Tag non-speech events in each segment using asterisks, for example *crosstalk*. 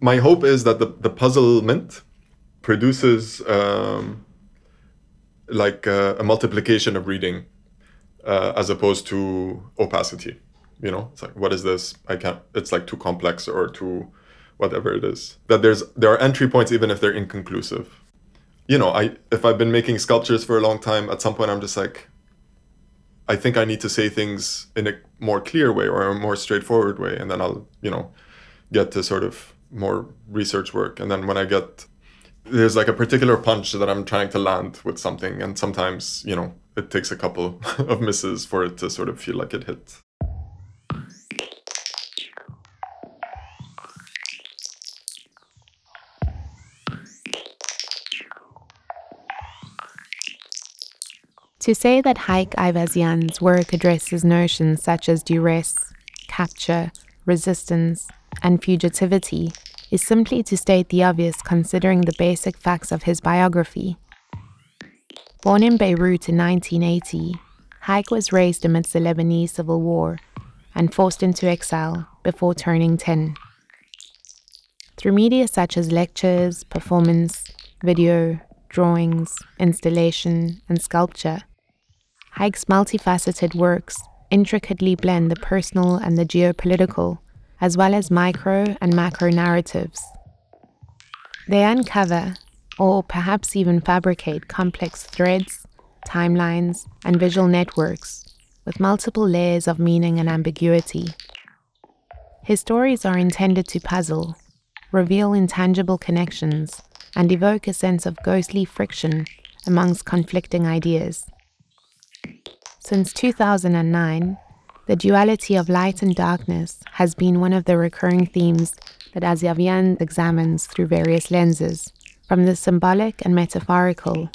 My hope is that the, the puzzlement produces um, like a, a, multiplication of reading uh, as opposed to opacity. You know, it's like, what is this? I can't, it's like too complex or too whatever it is. That there's, there are entry points even if they're inconclusive. You know, I, if I've been making sculptures for a long time, at some point I'm just like, I think I need to say things in a more clear way or a more straightforward way. And then I'll, you know, get to sort of more research work. And then when I get, there's like a particular punch that I'm trying to land with something. And sometimes, you know, it takes a couple *laughs* of misses for it to sort of feel like it hit. To say that Haig Aivazian's work addresses notions such as duress, capture, resistance, and fugitivity is simply to state the obvious considering the basic facts of his biography. Born in Beirut in 1980, Haig was raised amidst the Lebanese civil war and forced into exile before turning 10. Through media such as lectures, performance, video, drawings, installation, and sculpture, Haig's multifaceted works intricately blend the personal and the geopolitical, as well as micro and macro narratives. They uncover, or perhaps even fabricate, complex threads, timelines, and visual networks with multiple layers of meaning and ambiguity. His stories are intended to puzzle, reveal intangible connections, and evoke a sense of ghostly friction amongst conflicting ideas. Since 2009, the duality of light and darkness has been one of the recurring themes that Aivazian examines through various lenses, from the symbolic and metaphorical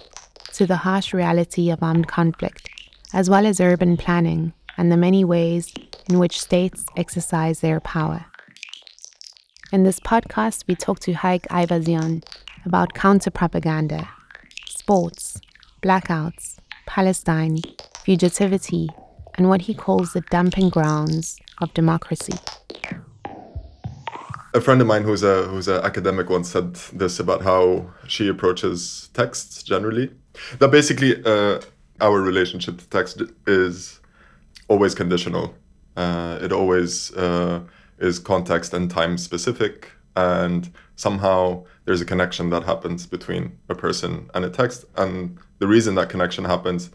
to the harsh reality of armed conflict, as well as urban planning and the many ways in which states exercise their power. In this podcast, we talk to Haig Aivazian about counter propaganda, sports, blackouts, Palestine, fugitivity, and what he calls the dumping grounds of democracy. A friend of mine who's a who's an academic once said this about how she approaches texts generally. That basically uh, our relationship to text is always conditional. Uh, it always uh, is context and time specific, and somehow there's a connection that happens between a person and a text. And the reason that connection happens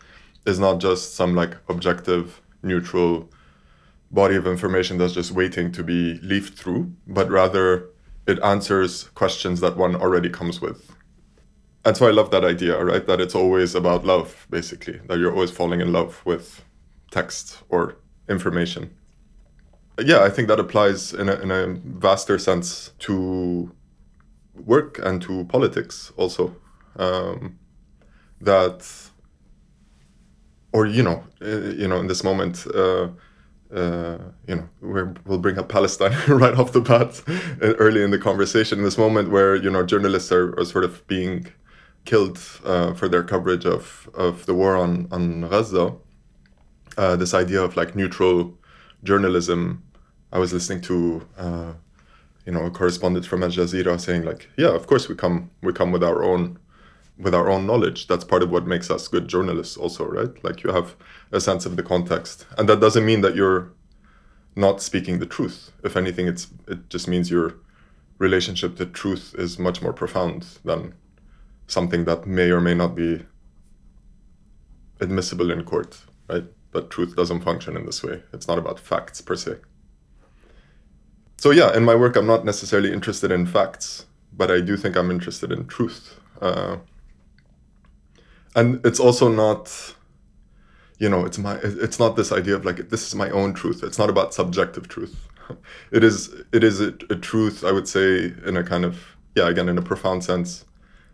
is not just some like objective, neutral body of information that's just waiting to be leafed through, but rather it answers questions that one already comes with. And so I love that idea, right? That it's always about love, basically, that you're always falling in love with text or information. Yeah, I think that applies in a, in a vaster sense to work and to politics also. Um, that or you know, uh, you know, in this moment, uh, uh, you know, we will bring up Palestine *laughs* right off the bat uh, early in the conversation. In this moment where you know journalists are, are sort of being killed uh, for their coverage of of the war on on Gaza, uh, this idea of like neutral journalism. I was listening to you know a correspondent from Al Jazeera saying like, yeah, of course we come we come with our own with our own knowledge. That's part of what makes us good journalists, also, right? Like you have a sense of the context, and that doesn't mean that you're not speaking the truth. If anything, it's it just means your relationship to truth is much more profound than something that may or may not be admissible in court, right? But truth doesn't function in this way. It's not about facts per se. So yeah, in my work, I'm not necessarily interested in facts, but I do think I'm interested in truth. Uh, and it's also not you know it's my it's not this idea of like this is my own truth. It's not about subjective truth. *laughs* It is it is a, a, truth i would say in a kind of yeah again in a profound sense.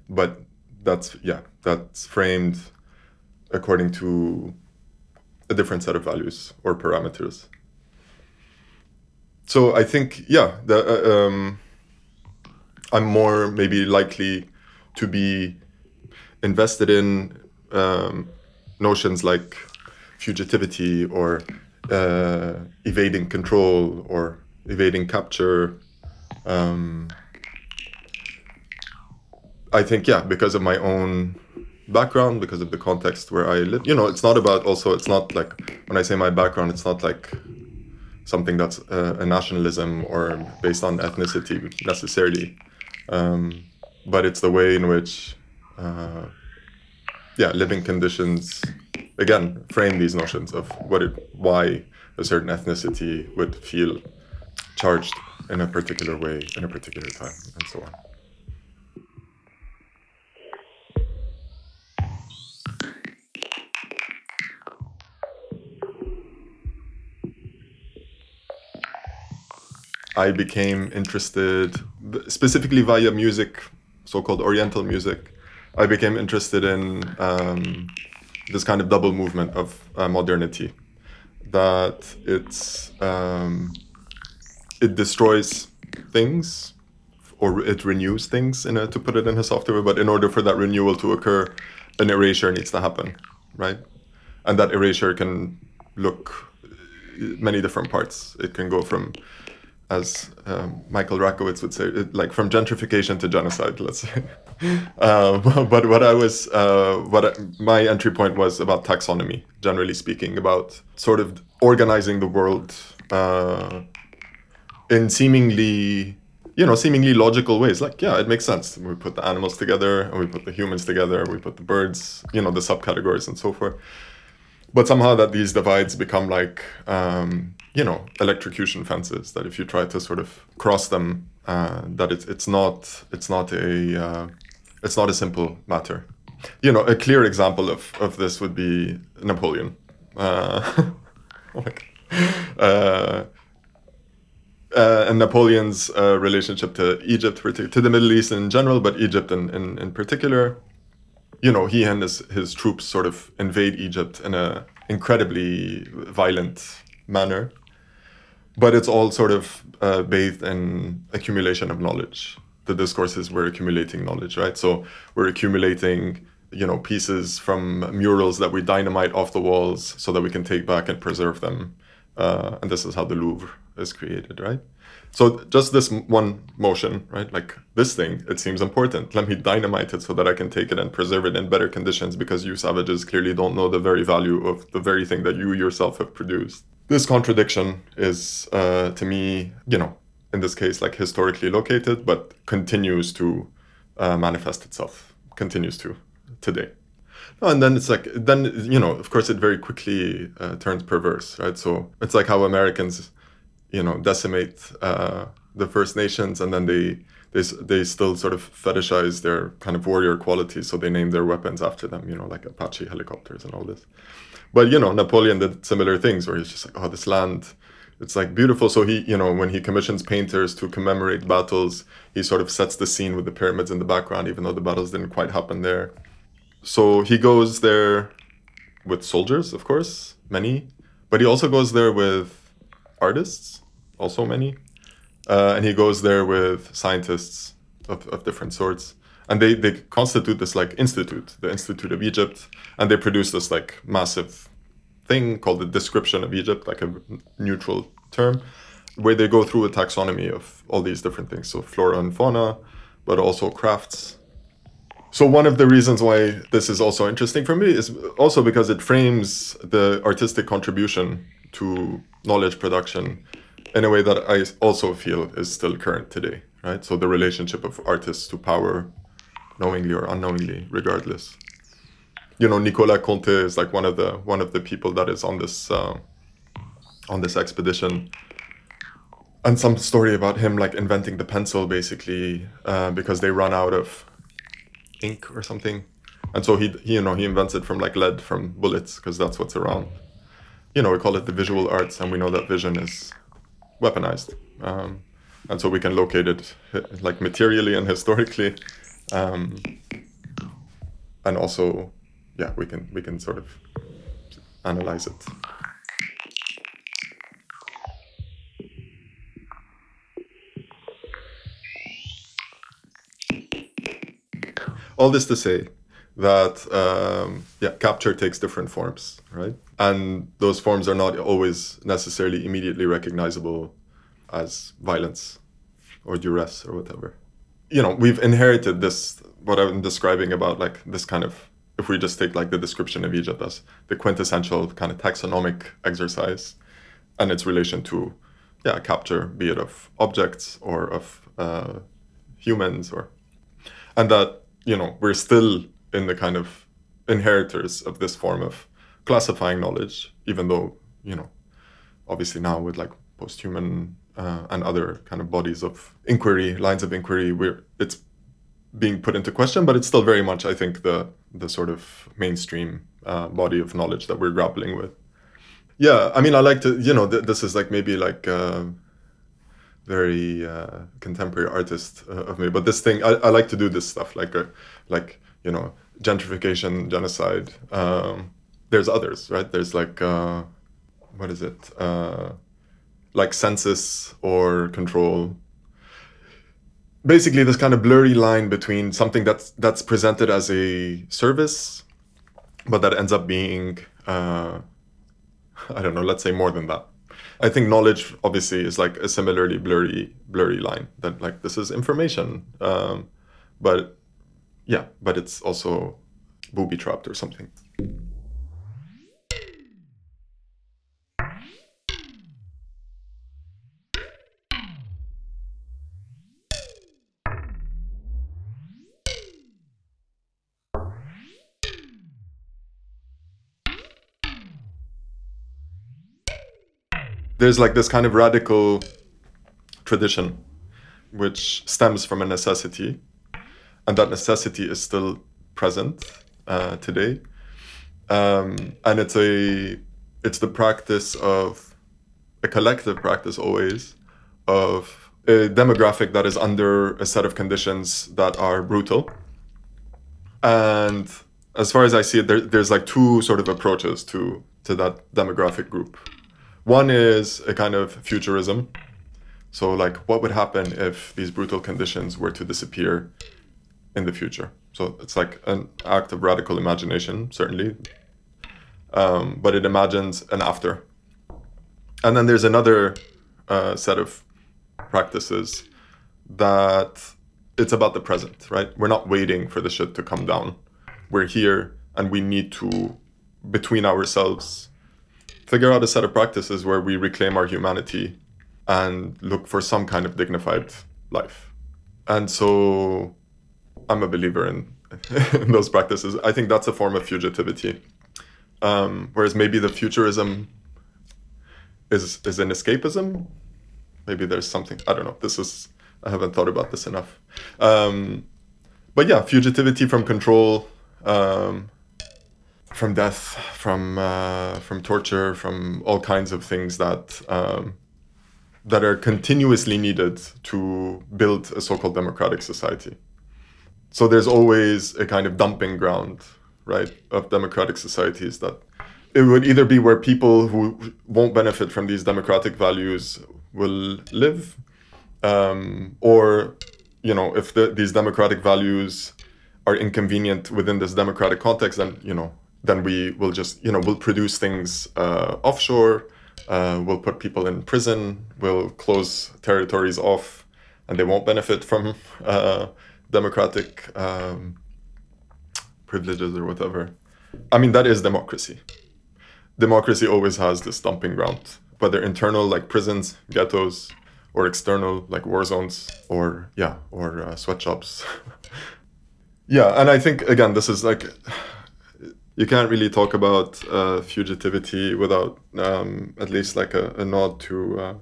But that's yeah that's framed according to a different set of values or parameters. So i think yeah the, uh, um, i'm more maybe likely to be invested in um, notions like fugitivity or uh, evading control or evading capture, um, I think yeah, because of my own background, because of the context where I live. You know, it's not about also. It's not like when I say my background, it's not like something that's uh, a nationalism or based on ethnicity necessarily, um, but it's the way in which, uh, yeah, living conditions again frame these notions of what it, why a certain ethnicity would feel charged in a particular way in a particular time, and so on. I became interested specifically via music, so-called Oriental music. I became interested in um, this kind of double movement of uh, modernity, that it's um, it destroys things or it renews things in a, to put it in a softer way. But in order for that renewal to occur, an erasure needs to happen, right? And that erasure can look many different parts. It can go from as um, Michael Rakowitz would say, it, like from gentrification to genocide, let's say. *laughs* uh, *laughs* but what I was, uh, what I, my entry point was about taxonomy, generally speaking, about sort of organizing the world uh, in seemingly, you know, seemingly logical ways. Like, yeah, it makes sense. We put the animals together, and we put the humans together, we put the birds, you know, the subcategories and so forth. But somehow that these divides become like um, you know electrocution fences that if you try to sort of cross them uh, that it's it's not it's not a uh, it's not a simple matter you know a clear example of, of this would be napoleon uh, *laughs* oh uh, uh, and Napoleon's uh, relationship to Egypt, to the Middle East in general, but Egypt in, in, in particular. You know, he and his, his troops sort of invade Egypt in a incredibly violent manner but it's all sort of uh, bathed in accumulation of knowledge. The discourses we're accumulating knowledge, right? So we're accumulating, you know, pieces from murals that we dynamite off the walls so that we can take back and preserve them. Uh, and this is how the Louvre is created, right? So just this one motion, right? Like this thing, it seems important. Let me dynamite it so that I can take it and preserve it in better conditions because you savages clearly don't know the very value of the very thing that you yourself have produced this contradiction is uh, to me you know in this case like historically located but continues to uh, manifest itself continues to today. And then it's like then you know of course it very quickly uh, turns perverse right? So it's like how americans you know decimate uh, the first nations and then they they, they still sort of fetishize their kind of warrior qualities so they name their weapons after them you know like apache helicopters and all this. But you know, Napoleon did similar things where he's just like, oh, this land, it's like beautiful. So he, you know, when he commissions painters to commemorate battles, he sort of sets the scene with the pyramids in the background, even though the battles didn't quite happen there. So he goes there with soldiers, of course, many, but he also goes there with artists, also many, uh, and he goes there with scientists of, of different sorts and they they constitute this like institute, the Institute of Egypt, and they produce this like massive thing called the Description of Egypt, like a neutral term, where they go through a taxonomy of all these different things, so flora and fauna, but also crafts. So one of the reasons why this is also interesting for me is also because it frames the artistic contribution to knowledge production in a way that I also feel is still current today, right? So the relationship of artists to power, knowingly or unknowingly, regardless. You know, Nicolas Conté is like one of the one of the people that is on this uh, on this expedition, and some story about him like inventing the pencil basically uh, because they run out of ink or something, and so he, he you know he invents it from like lead from bullets because that's what's around. You know, we call it the visual arts, and we know that vision is weaponized. Um, and so we can locate it like materially and historically um, and also yeah we can we can sort of analyze it. All this to say that um, yeah capture takes different forms right? And those forms are not always necessarily immediately recognizable as violence or duress or whatever. You know we've inherited this what i'm describing about like this kind of if we just take like the description of egypt as the quintessential kind of taxonomic exercise and its relation to yeah capture be it of objects or of uh, humans or and that you know we're still in the kind of inheritors of this form of classifying knowledge even though you know obviously now with like post-human uh, and other kind of bodies of inquiry lines of inquiry where it's being put into question but it's still very much i think the the sort of mainstream uh, body of knowledge that we're grappling with. Yeah i mean i like to you know th- this is like maybe like uh, very uh, contemporary artist uh, of me but this thing I, I like to do this stuff like uh, like you know gentrification genocide um, there's others right? There's like what is it? Like census or control basically this kind of blurry line between something that's that's presented as a service but that ends up being uh, i don't know let's say more than that I think knowledge obviously is like a similarly blurry blurry line that like this is information, um, but yeah, but it's also booby trapped or something. There's like this kind of radical tradition which stems from a necessity and that necessity is still present uh, today. Um, and it's a it's the practice of a collective practice always of a demographic that is under a set of conditions that are brutal. And as far as i see it there, there's like two sort of approaches to to that demographic group one is a kind of futurism. So, like, what would happen if these brutal conditions were to disappear in the future? So, it's like an act of radical imagination, certainly, um, but it imagines an after. And then there's another uh, set of practices that it's about the present, right? We're not waiting for the shit to come down. We're here and we need to, between ourselves, figure out a set of practices where we reclaim our humanity and look for some kind of dignified life. And so I'm a believer in, *laughs* in those practices. I think that's a form of fugitivity. Um, whereas maybe the futurism is is an escapism. Maybe there's something I don't know. This is I haven't thought about this enough. Um, but yeah, fugitivity from control, um, from death, from uh, from torture, from all kinds of things that um, that are continuously needed to build a so-called democratic society. So there's always a kind of dumping ground, right, of democratic societies that it would either be where people who won't benefit from these democratic values will live, um, or you know, if the, these democratic values are inconvenient within this democratic context, then you know then we will just you know we'll produce things uh, offshore uh, we'll put people in prison we'll close territories off and they won't benefit from uh, democratic um, privileges or whatever. I mean that is democracy. Democracy always has this dumping ground whether internal like prisons ghettos or external like war zones or yeah or uh, sweatshops. *laughs* Yeah and i think again this is like you can't really talk about uh, fugitivity without um, at least like a, a nod to uh,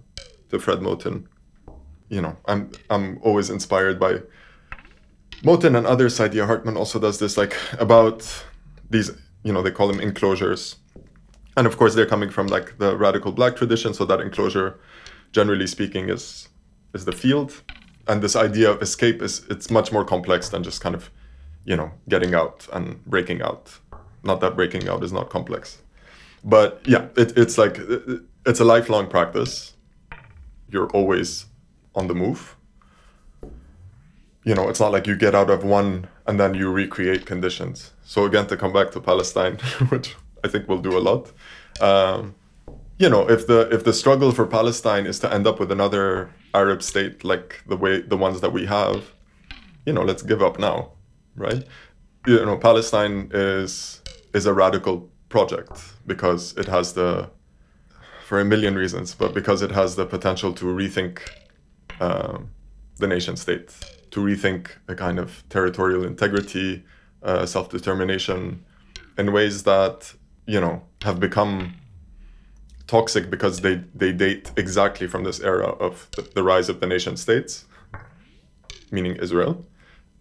to Fred Moten. You know, I'm I'm always inspired by Moten and others. Saidiya Hartman also does this like about these. You know, they call them enclosures, and of course they're coming from like the radical black tradition. So that enclosure, generally speaking, is is the field, and this idea of escape is it's much more complex than just kind of, you know, getting out and breaking out not that breaking out is not complex. But yeah it, it's like it's a lifelong practice. You're always on the move. You know it's not like you get out of one and then you recreate conditions. So again to come back to palestine *laughs* which i think we'll do a lot um, you know if the if the struggle for palestine is to end up with another arab state like the way the ones that we have you know, let's give up now, right? You know, Palestine is is a radical project because it has the for a million reasons, but because it has the potential to rethink um, the nation state, to rethink a kind of territorial integrity, uh, self determination, in ways that you know have become toxic because they they date exactly from this era of the, the rise of the nation states, meaning Israel,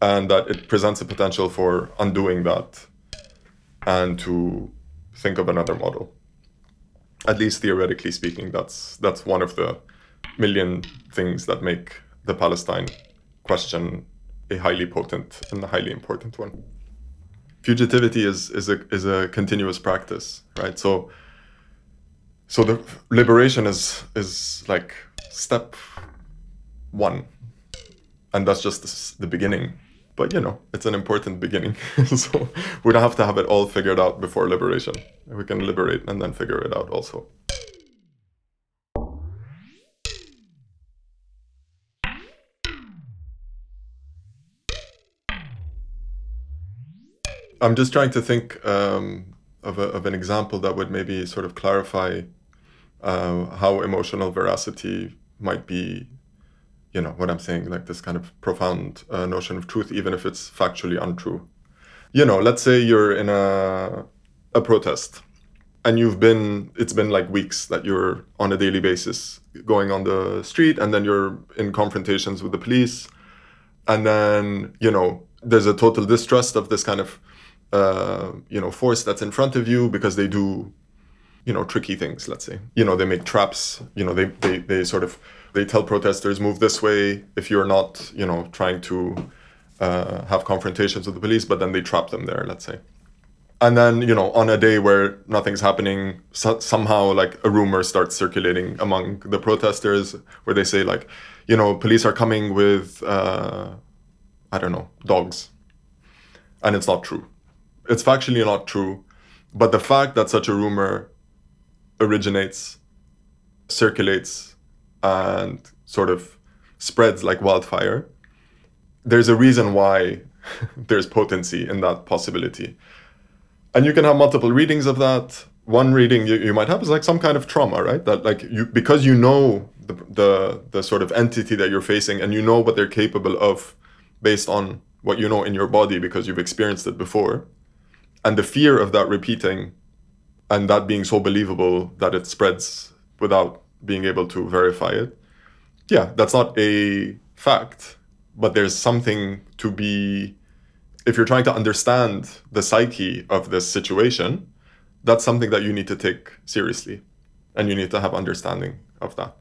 and that it presents a potential for undoing that and to think of another model. At least theoretically speaking, that's that's one of the million things that make the Palestine question a highly potent and a highly important one. Fugitivity is is a is a continuous practice, right? So so the liberation is is like step one, and that's just the beginning but you know it's an important beginning. *laughs* So we don't have to have it all figured out before liberation. We can liberate and then figure it out also. I'm just trying to think um, of, a, of an example that would maybe sort of clarify uh, how emotional veracity might be you know what i'm saying like this kind of profound uh, notion of truth even if it's factually untrue. You know let's say you're in a a protest and you've been it's been like weeks that you're on a daily basis going on the street and then you're in confrontations with the police and then you know there's a total distrust of this kind of uh, you know force that's in front of you because they do you know tricky things let's say. You know they make traps you know they they, they sort of they tell protesters move this way if you're not you know trying to uh, have confrontations with the police but then they trap them there let's say. And then you know on a day where nothing's happening so- somehow like a rumor starts circulating among the protesters where they say like you know police are coming with uh, i don't know dogs. And it's not true. It's factually not true but the fact that such a rumor originates circulates and sort of spreads like wildfire, there's a reason why *laughs* there's potency in that possibility. And you can have multiple readings of that. One reading you, you might have is like some kind of trauma, right? That like you because you know the, the the sort of entity that you're facing and you know what they're capable of based on what you know in your body because you've experienced it before. And the fear of that repeating and that being so believable that it spreads without being able to verify it. Yeah, that's not a fact, but there's something to be. If you're trying to understand the psyche of this situation, that's something that you need to take seriously and you need to have understanding of that.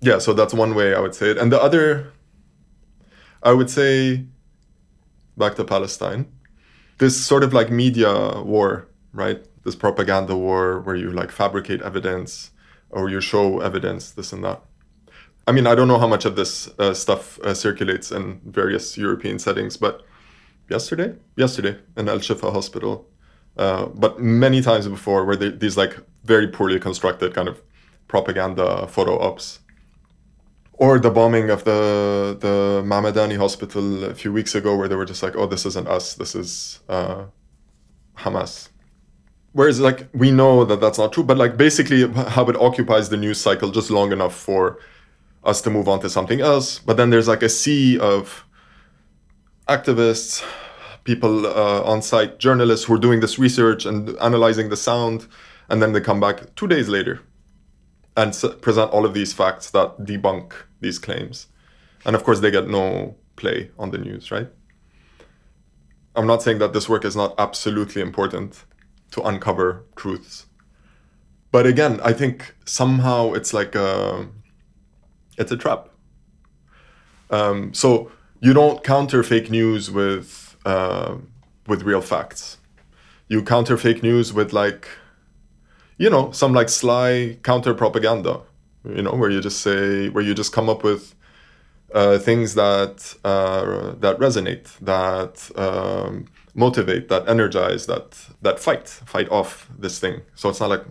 Yeah, so that's one way I would say it. And the other, I would say, back to Palestine, this sort of like media war, right? This propaganda war where you like fabricate evidence or you show evidence, this and that. I mean, I don't know how much of this uh, stuff uh, circulates in various European settings, but yesterday, yesterday in Al Shifa Hospital, uh, but many times before, where these like very poorly constructed kind of propaganda photo ops, or the bombing of the the Mahmadani Hospital a few weeks ago, where they were just like, "Oh, this isn't us. This is uh, Hamas." Whereas like we know that that's not true but like basically how it occupies the news cycle just long enough for us to move on to something else. But then there's like a sea of activists people uh, on site journalists who are doing this research and analyzing the sound and then they come back two days later and s- present all of these facts that debunk these claims. And of course they get no play on the news right? I'm not saying that this work is not absolutely important to uncover truths. But again, I think somehow it's like a, it's a trap. Um, so you don't counter fake news with uh, with real facts. You counter fake news with like, you know, some like sly counter propaganda. You know, where you just say, where you just come up with uh, things that uh, that resonate, that um, motivate, that energize, that that fight, fight off this thing. So it's not like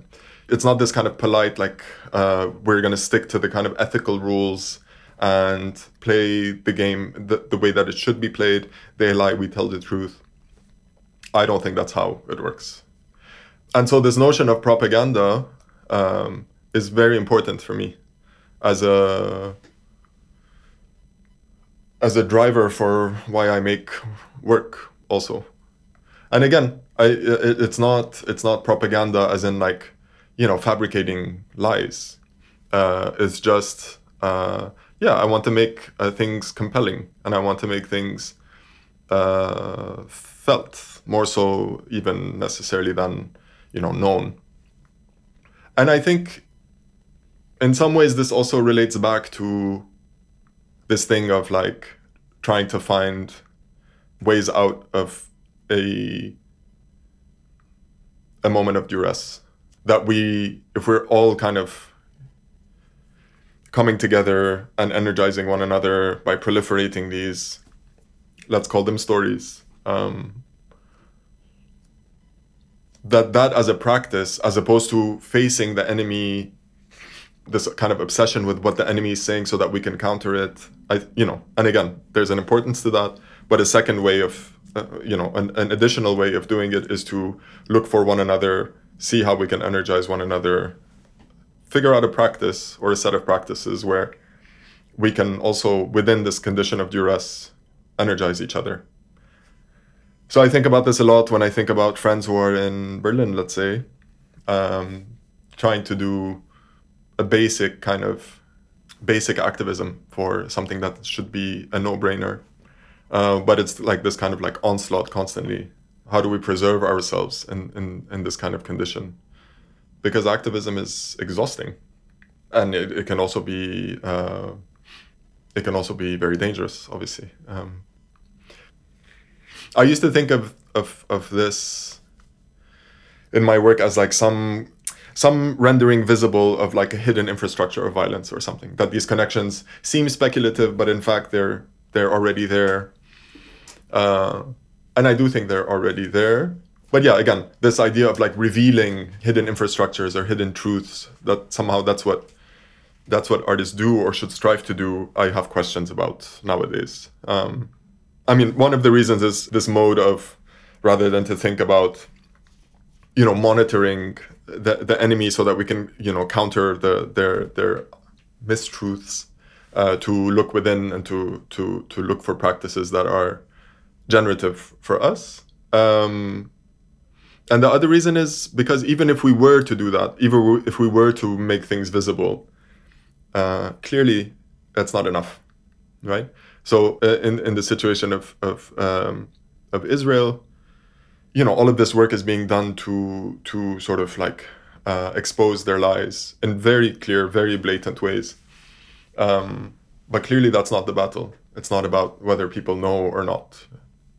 it's not this kind of polite like uh, we're gonna stick to the kind of ethical rules and play the game the, the way that it should be played. They lie, we tell the truth. I don't think that's how it works. And so this notion of propaganda um, is very important for me as a as a driver for why I make work also. And again, I it, it's not it's not propaganda as in like you know fabricating lies. Uh, it's just uh, yeah, I want to make uh, things compelling and I want to make things uh, felt more so even necessarily than you know known. And I think in some ways this also relates back to this thing of like trying to find ways out of a a moment of duress that we if we're all kind of coming together and energizing one another by proliferating these let's call them stories um, that that as a practice as opposed to facing the enemy this kind of obsession with what the enemy is saying so that we can counter it i you know and again there's an importance to that but a second way of uh, you know an, an additional way of doing it is to look for one another see how we can energize one another figure out a practice or a set of practices where we can also within this condition of duress energize each other. So i think about this a lot when i think about friends who are in berlin let's say um, trying to do a basic kind of basic activism for something that should be a no-brainer uh, but it's like this kind of like onslaught constantly. How do we preserve ourselves in, in, in this kind of condition? Because activism is exhausting and it, it can also be uh, it can also be very dangerous obviously. Um, i used to think of, of, of this in my work as like some some rendering visible of like a hidden infrastructure of violence or something that these connections seem speculative but in fact they're they're already there uh, and i do think they're already there. But yeah again this idea of like revealing hidden infrastructures or hidden truths that somehow that's what that's what artists do or should strive to do i have questions about nowadays. Um, i mean one of the reasons is this mode of rather than to think about you know monitoring the, the enemy so that we can you know counter the their their mistruths uh, to look within and to to to look for practices that are generative for us. Um, and the other reason is because even if we were to do that even if we were to make things visible uh, clearly that's not enough right? So uh, in in the situation of of um, of Israel you know all of this work is being done to to sort of like uh, expose their lies in very clear very blatant ways. Um, but clearly that's not the battle. It's not about whether people know or not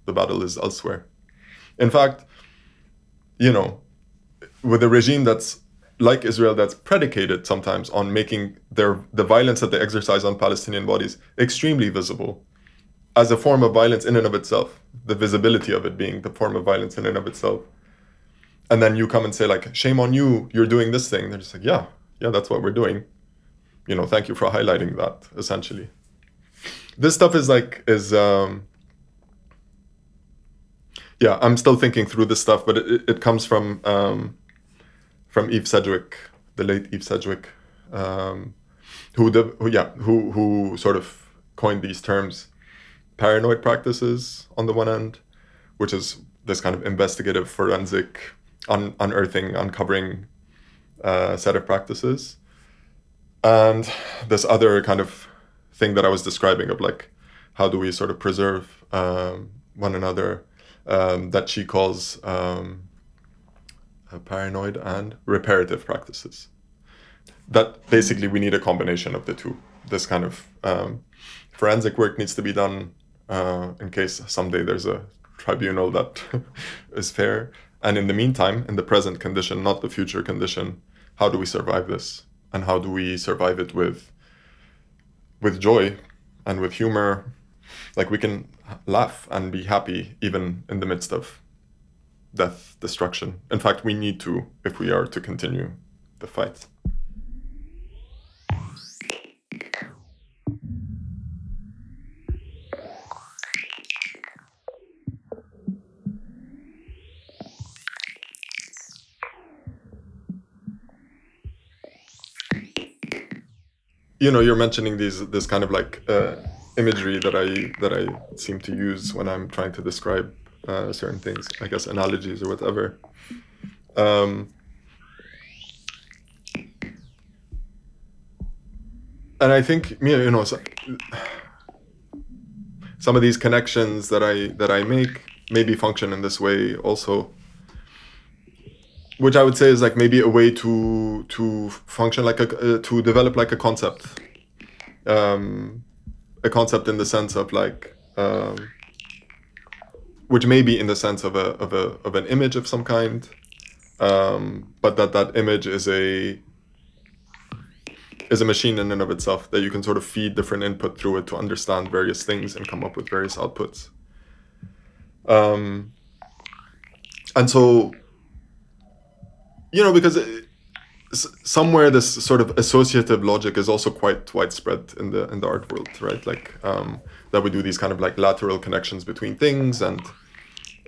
the battle is elsewhere. In fact you know with a regime that's like israel that's predicated sometimes on making their the violence that they exercise on palestinian bodies extremely visible as a form of violence in and of itself the visibility of it being the form of violence in and of itself. And then you come and say like shame on you you're doing this thing. They're just like yeah yeah that's what we're doing. You know thank you for highlighting that essentially. This stuff is like is um yeah i'm still thinking through this stuff but it, it comes from um from eve sedgwick the late eve sedgwick um who the who yeah who who sort of coined these terms paranoid practices on the one end, which is this kind of investigative forensic un- unearthing, uncovering uh, set of practices. And this other kind of thing that I was describing of like, how do we sort of preserve um, one another um, that she calls um, paranoid and reparative practices. That basically we need a combination of the two. This kind of um, forensic work needs to be done uh, in case someday there's a tribunal that *laughs* is fair. And in the meantime, in the present condition, not the future condition, how do we survive this? And how do we survive it with with joy and with humor? Like we can laugh and be happy even in the midst of death, destruction. In fact, we need to if we are to continue the fight. You know, you're mentioning these this kind of like uh, imagery that I that I seem to use when I'm trying to describe uh, certain things. I guess analogies or whatever. Um, and I think you know some of these connections that I that I make maybe function in this way also which I would say is like maybe a way to to function like a uh, to develop like a concept, um, a concept in the sense of like, um, which may be in the sense of a of a of an image of some kind, um, but that that image is a is a machine in and of itself that you can sort of feed different input through it to understand various things and come up with various outputs. Um, and so you know, because it, somewhere this sort of associative logic is also quite widespread in the in the art world, right? Like um, that we do these kind of like lateral connections between things, and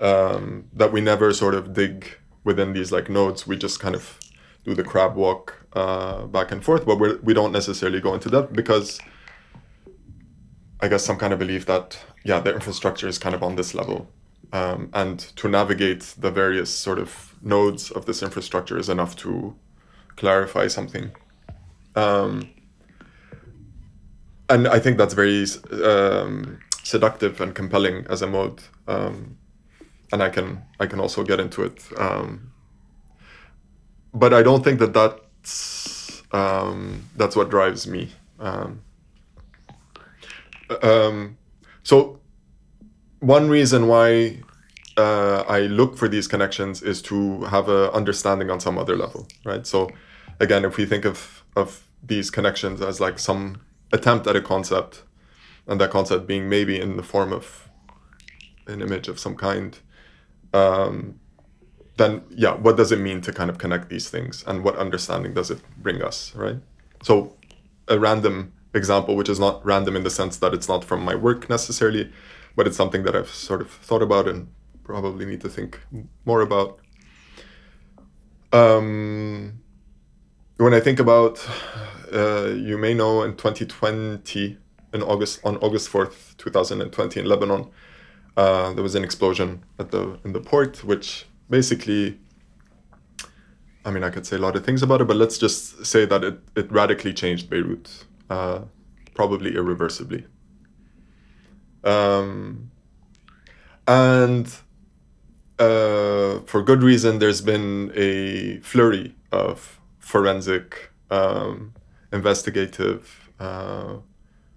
um, that we never sort of dig within these like nodes. We just kind of do the crab walk uh, back and forth, but we're, we don't necessarily go into that because I guess some kind of belief that yeah, the infrastructure is kind of on this level, um, and to navigate the various sort of nodes of this infrastructure is enough to clarify something. Um, and I think that's very um, seductive and compelling as a mode. Um, and I can I can also get into it. Um, but I don't think that that's um, that's what drives me. Um, so one reason why uh, I look for these connections is to have a understanding on some other level, right? So, again, if we think of of these connections as like some attempt at a concept, and that concept being maybe in the form of an image of some kind, um, then yeah, what does it mean to kind of connect these things, and what understanding does it bring us, right? So, a random example, which is not random in the sense that it's not from my work necessarily, but it's something that I've sort of thought about and probably need to think more about. Um, when I think about, uh, you may know in 2020, in August, on August 4th, 2020, in Lebanon, uh, there was an explosion at the in the port, which basically, I mean, I could say a lot of things about it, but let's just say that it, it radically changed Beirut, uh, probably irreversibly. Um, and uh, for good reason, there's been a flurry of forensic, um, investigative uh,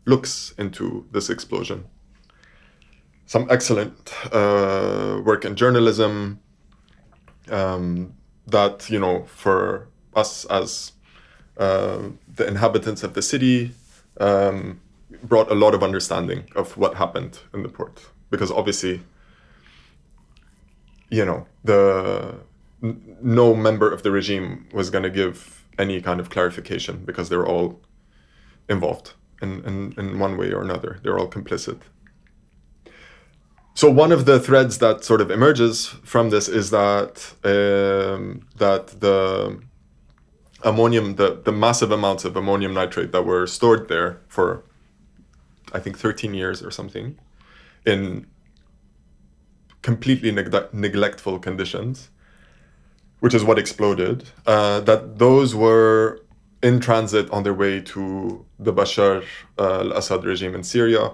looks into this explosion. Some excellent uh, work in journalism um, that, you know, for us as uh, the inhabitants of the city, um, brought a lot of understanding of what happened in the port. Because obviously, you know the no member of the regime was going to give any kind of clarification because they're all involved in, in, in one way or another. They're all complicit. So one of the threads that sort of emerges from this is that um, that the ammonium the, the massive amounts of ammonium nitrate that were stored there for i think 13 years or something in completely neg- neglectful conditions, which is what exploded, uh, that those were in transit on their way to the Bashar uh, al Assad regime in Syria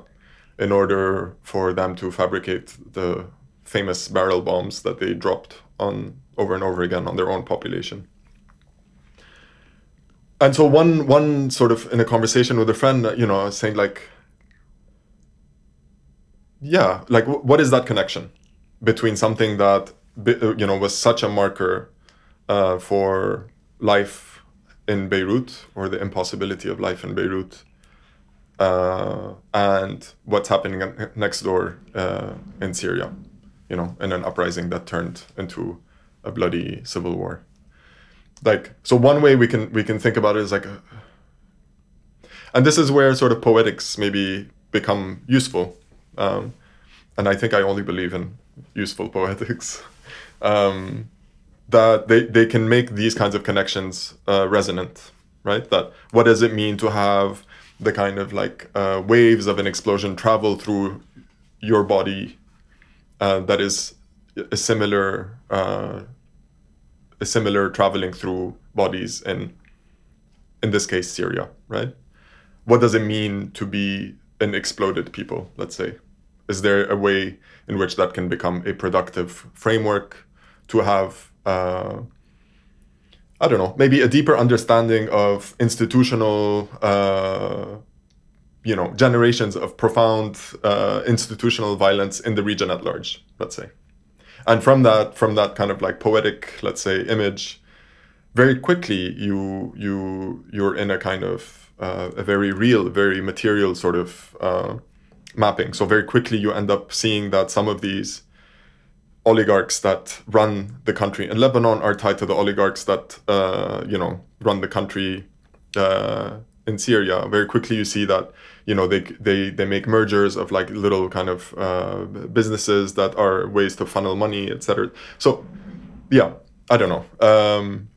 in order for them to fabricate the famous barrel bombs that they dropped on over and over again on their own population. And so one one sort of in a conversation with a friend, you know, saying like, yeah, like what is that connection? between something that you know was such a marker uh, for life in Beirut or the impossibility of life in Beirut uh, and what's happening next door uh, in Syria, you know, in an uprising that turned into a bloody civil war. Like, so one way we can we can think about it is like, and this is where sort of poetics maybe become useful, um, and I think I only believe in useful poetics, *laughs* um, that they, they can make these kinds of connections uh, resonant, right? That what does it mean to have the kind of like uh, waves of an explosion travel through your body uh, that is a similar uh, a similar traveling through bodies in in this case Syria, right? What does it mean to be an exploded people, let's say? Is there a way in which that can become a productive framework to have uh, I don't know, maybe a deeper understanding of institutional, uh, you know, generations of profound uh, institutional violence in the region at large, let's say. And from that, from that kind of like poetic, let's say, image, very quickly you you you're in a kind of uh, a very real, very material sort of uh, mapping. So very quickly you end up seeing that some of these oligarchs that run the country in Lebanon are tied to the oligarchs that uh, you know run the country uh, in Syria. Very quickly, you see that you know they they they make mergers of like little kind of uh, businesses that are ways to funnel money, etc. So, yeah, I don't know. Um,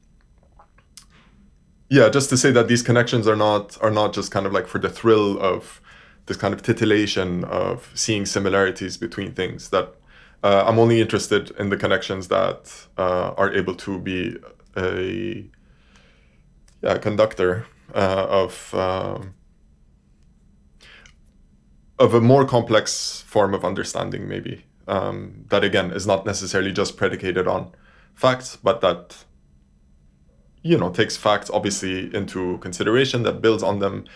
yeah, just to say that these connections are not are not just kind of like for the thrill of this kind of titillation of seeing similarities between things that uh, I'm only interested in the connections that uh, are able to be a yeah, conductor uh, of um, of a more complex form of understanding, maybe um, that again is not necessarily just predicated on facts, but that you know takes facts obviously into consideration, that builds on them,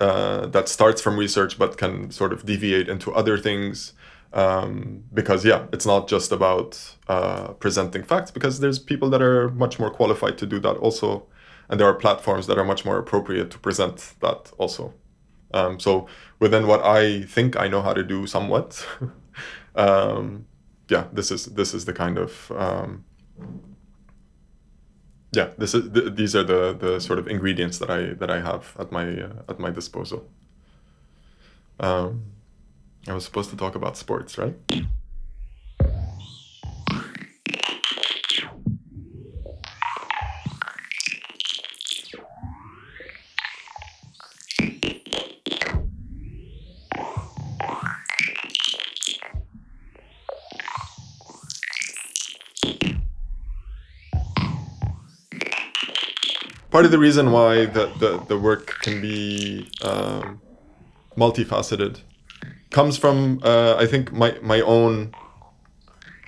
uh, that starts from research, but can sort of deviate into other things um, because yeah it's not just about uh, presenting facts because there's people that are much more qualified to do that also. And there are platforms that are much more appropriate to present that also. Um, so within what i think i know how to do somewhat *laughs* um, yeah this is this is the kind of um, yeah this is th- these are the the sort of ingredients that i that i have at my uh, at my disposal. Um, I was supposed to talk about sports, right? part of the reason why the, the, the work can be um, multifaceted comes from uh, I think my my own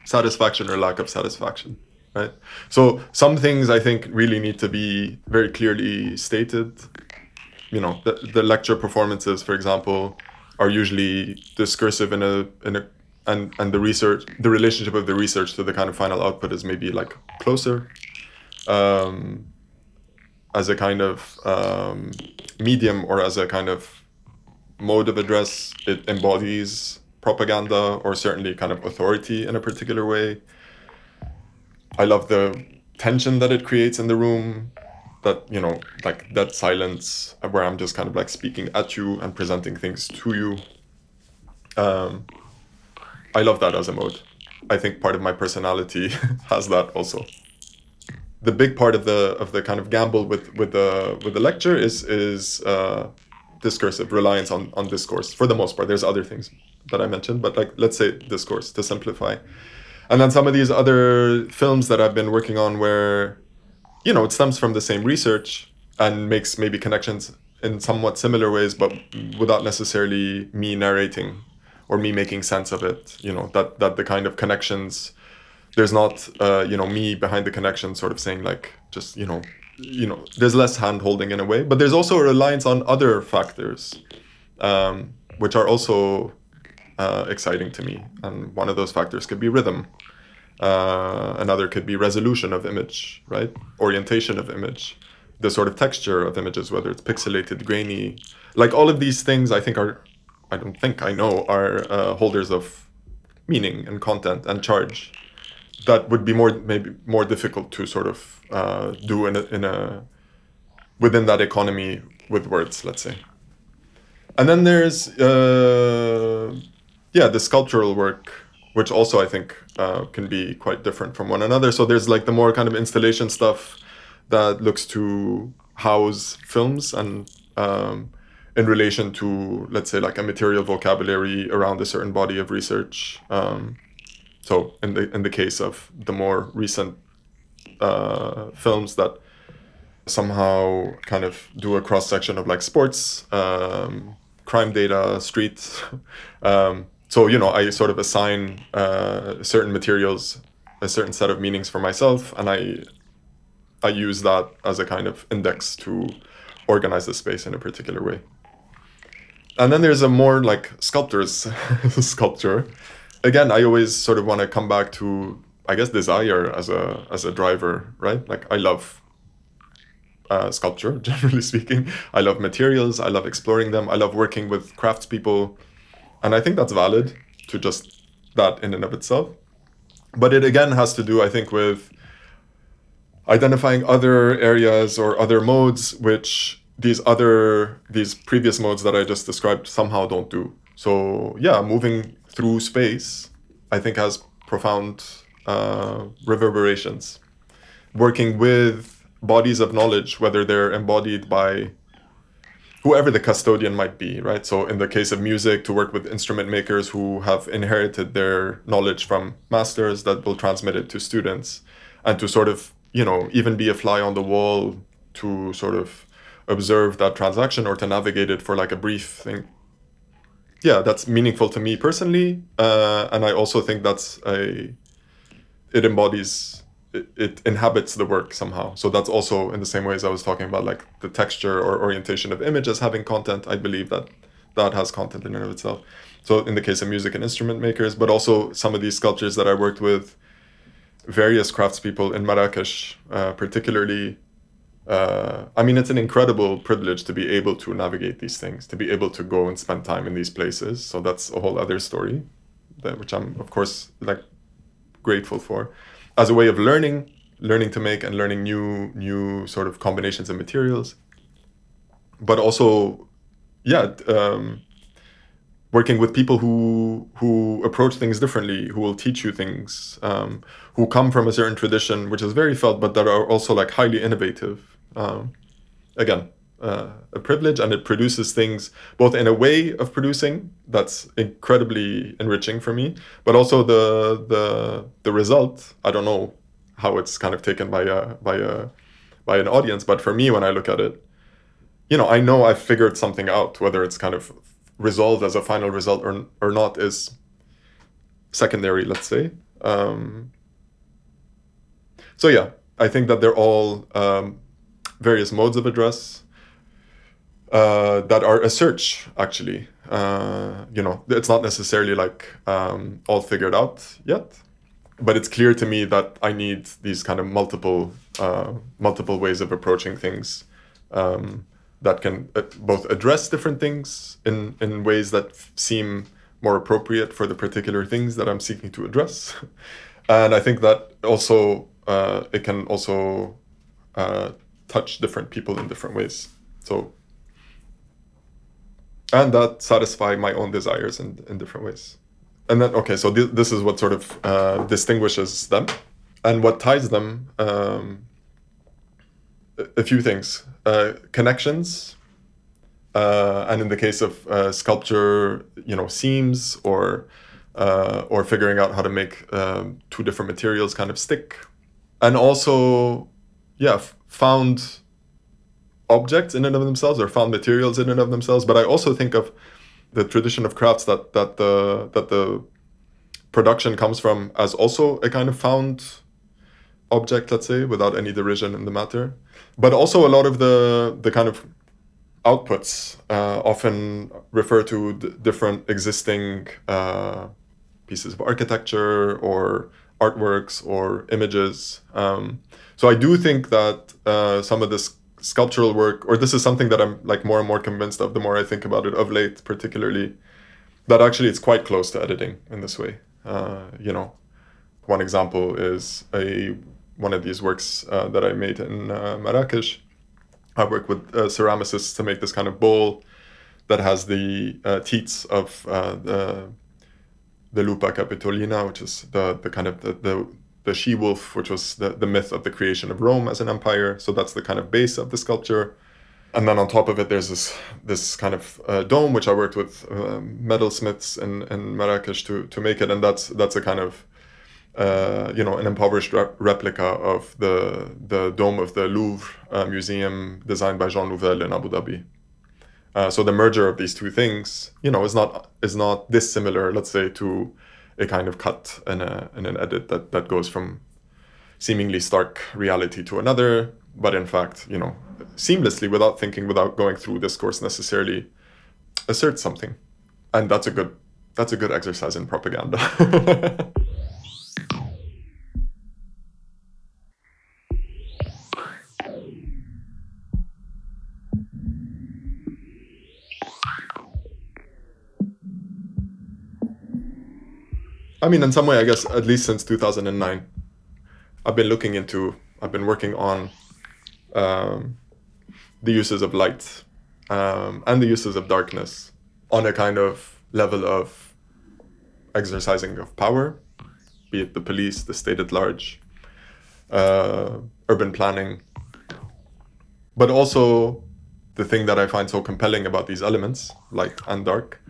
satisfaction or lack of satisfaction, right? So some things I think really need to be very clearly stated. You know, the, the lecture performances, for example, are usually discursive in a in a and and the research the relationship of the research to the kind of final output is maybe like closer um, as a kind of um, medium or as a kind of mode of address, it embodies propaganda or certainly kind of authority in a particular way. I love the tension that it creates in the room, that, you know, like that silence where I'm just kind of like speaking at you and presenting things to you. Um, I love that as a mode. I think part of my personality *laughs* has that also. The big part of the of the kind of gamble with with the with the lecture is is uh, discursive reliance on on discourse. For the most part there's other things that i mentioned but like let's say discourse to simplify. And then some of these other films that i've been working on where you know it stems from the same research and makes maybe connections in somewhat similar ways but without necessarily me narrating or me making sense of it you know that that the kind of connections there's not uh, you know me behind the connection sort of saying like just you know you know there's less hand holding in a way but there's also a reliance on other factors um, which are also uh, exciting to me. And one of those factors could be rhythm. Uh, another could be resolution of image right? Orientation of image. The sort of texture of images whether it's pixelated grainy. Like all of these things i think are i don't think i know are uh, holders of meaning and content and charge that would be more maybe more difficult to sort of uh, do in a, in a within that economy with words, let's say. And then there's uh, yeah the sculptural work, which also I think uh, can be quite different from one another. So there's like the more kind of installation stuff that looks to house films and um, in relation to, let's say, like a material vocabulary around a certain body of research. Um, so in the in the case of the more recent uh, films that somehow kind of do a cross section of like sports, um, crime data, street. *laughs* Um, so you know, I sort of assign uh, certain materials a certain set of meanings for myself, and I I use that as a kind of index to organize the space in a particular way. And then there's a more like sculptor's *laughs* sculpture. Again, I always sort of want to come back to I guess desire as a as a driver, right? Like I love uh, sculpture, *laughs* generally speaking. I love materials. I love exploring them. I love working with craftspeople, and I think that's valid to just that in and of itself. But it again has to do, I think, with identifying other areas or other modes which these other these previous modes that I just described somehow don't do. So yeah, moving through space, I think has profound uh, reverberations. Working with bodies of knowledge, whether they're embodied by whoever the custodian might be, right? So in the case of music, to work with instrument makers who have inherited their knowledge from masters that will transmit it to students, and to sort of you know even be a fly on the wall to sort of observe that transaction or to navigate it for like a brief thing yeah that's meaningful to me personally uh, and i also think that's a it embodies it, it inhabits the work somehow. So that's also in the same way as i was talking about like the texture or orientation of images having content. I believe that that has content in and of itself. So in the case of music and instrument makers but also some of these sculptures that i worked with various craftspeople in marrakesh uh, particularly uh, I mean, it's an incredible privilege to be able to navigate these things, to be able to go and spend time in these places. So that's a whole other story, that, which I'm of course like grateful for, as a way of learning, learning to make and learning new new sort of combinations of materials. But also, yeah, um, working with people who who approach things differently, who will teach you things, um, who come from a certain tradition, which is very felt, but that are also like highly innovative um, again, uh, a privilege, and it produces things both in a way of producing that's incredibly enriching for me, but also the the the result. I don't know how it's kind of taken by a by a by an audience, but for me, when I look at it, you know, I know I've figured something out. Whether it's kind of resolved as a final result or or not is secondary, let's say. Um, so yeah, I think that they're all um, various modes of address uh, that are a search actually. Uh, you know it's not necessarily like um, all figured out yet but it's clear to me that i need these kind of multiple uh, multiple ways of approaching things um, that can uh, both address different things in in ways that seem more appropriate for the particular things that i'm seeking to address. *laughs* And i think that also uh, it can also uh, touch different people in different ways. So, and that satisfy my own desires in, in different ways. And then, okay, so th- this is what sort of uh, distinguishes them. And what ties them, um, a few things uh, connections. Uh, and in the case of uh, sculpture, you know, seams or uh, or figuring out how to make um, two different materials kind of stick, and also, yeah, found objects in and of themselves or found materials in and of themselves but i also think of the tradition of crafts that that the that the production comes from as also a kind of found object let's say without any derision in the matter. But also a lot of the the kind of outputs uh, often refer to different existing uh, pieces of architecture or artworks or images. Um, so I do think that uh, some of this sculptural work, or this is something that I'm like more and more convinced of the more I think about it of late, particularly, that actually it's quite close to editing in this way. Uh, you know, one example is a one of these works uh, that I made in uh, Marrakesh. I work with uh, ceramicists to make this kind of bowl that has the uh, teats of the the Lupa Capitolina, which is the the kind of the, the the she wolf, which was the, the myth of the creation of Rome as an empire. So that's the kind of base of the sculpture. and then on top of it, there's this this kind of uh, dome which I worked with uh, metalsmiths in, in Marrakesh to to make it, and that's that's a kind of uh, you know an impoverished rep- replica of the the dome of the Louvre uh, museum designed by Jean Nouvel in Abu Dhabi. Uh, so the merger of these two things, you know, is not is not dissimilar, let's say, to a kind of cut and, a, and an edit that that goes from seemingly stark reality to another, but in fact, you know, seamlessly without thinking, without going through discourse necessarily, asserts something, and that's a good that's a good exercise in propaganda. *laughs* I mean, in some way, I guess at least since 2009, I've been looking into, I've been working on um, the uses of light um, and the uses of darkness on a kind of level of exercising of power, be it the police, the state at large, uh, urban planning, but also the thing that I find so compelling about these elements, light and dark,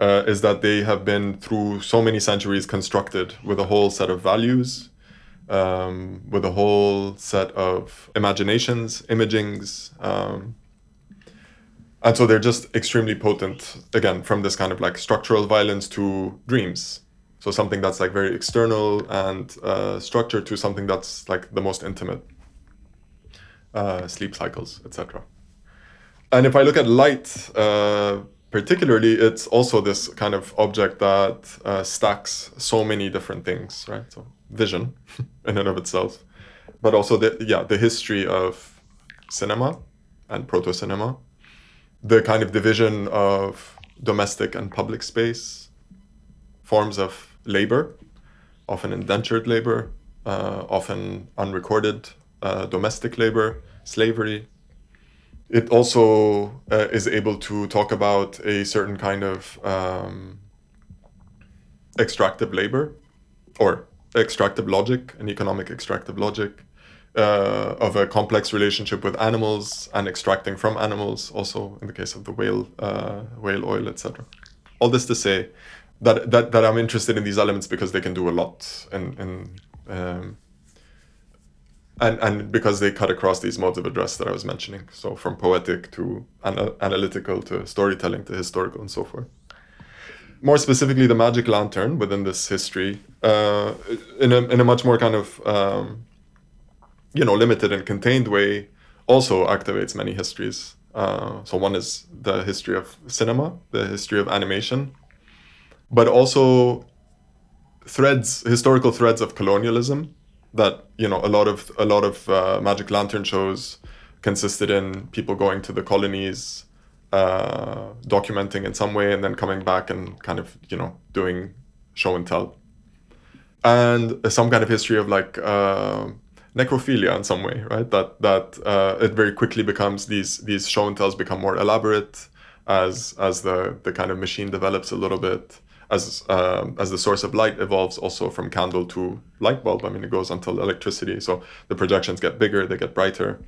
uh, is that they have been through so many centuries constructed with a whole set of values, um, with a whole set of imaginations, imagings. Um, and so they're just extremely potent, again, from this kind of like structural violence to dreams. So something that's like very external and uh, structured to something that's like the most intimate, uh, sleep cycles, etc. And if I look at light, uh, particularly it's also this kind of object that uh, stacks so many different things right? So vision *laughs* in and of itself. But also the yeah the history of cinema and proto cinema the kind of division of domestic and public space. Forms of labor often indentured labor uh, often unrecorded uh, domestic labor slavery it also uh, is able to talk about a certain kind of um, extractive labor or extractive logic, an economic extractive logic uh, of a complex relationship with animals and extracting from animals, also in the case of the whale, uh, whale oil, etc. All this to say that, that, that I'm interested in these elements because they can do a lot in, in um, and and because they cut across these modes of address that I was mentioning, so from poetic to ana- analytical to storytelling to historical and so forth. More specifically, the magic lantern within this history, uh, in a in a much more kind of um, you know limited and contained way, also activates many histories. Uh, so one is the history of cinema, the history of animation, but also threads, historical threads of colonialism that you know a lot of a lot of uh, Magic Lantern shows consisted in people going to the colonies, uh, documenting in some way, and then coming back and kind of you know doing show and tell, and some kind of history of like uh, necrophilia in some way, right? That that uh, it very quickly becomes these these show and tells become more elaborate as as the the kind of machine develops a little bit as uh, as the source of light evolves also from candle to light bulb. I mean, it goes until electricity. So the projections get bigger, they get brighter.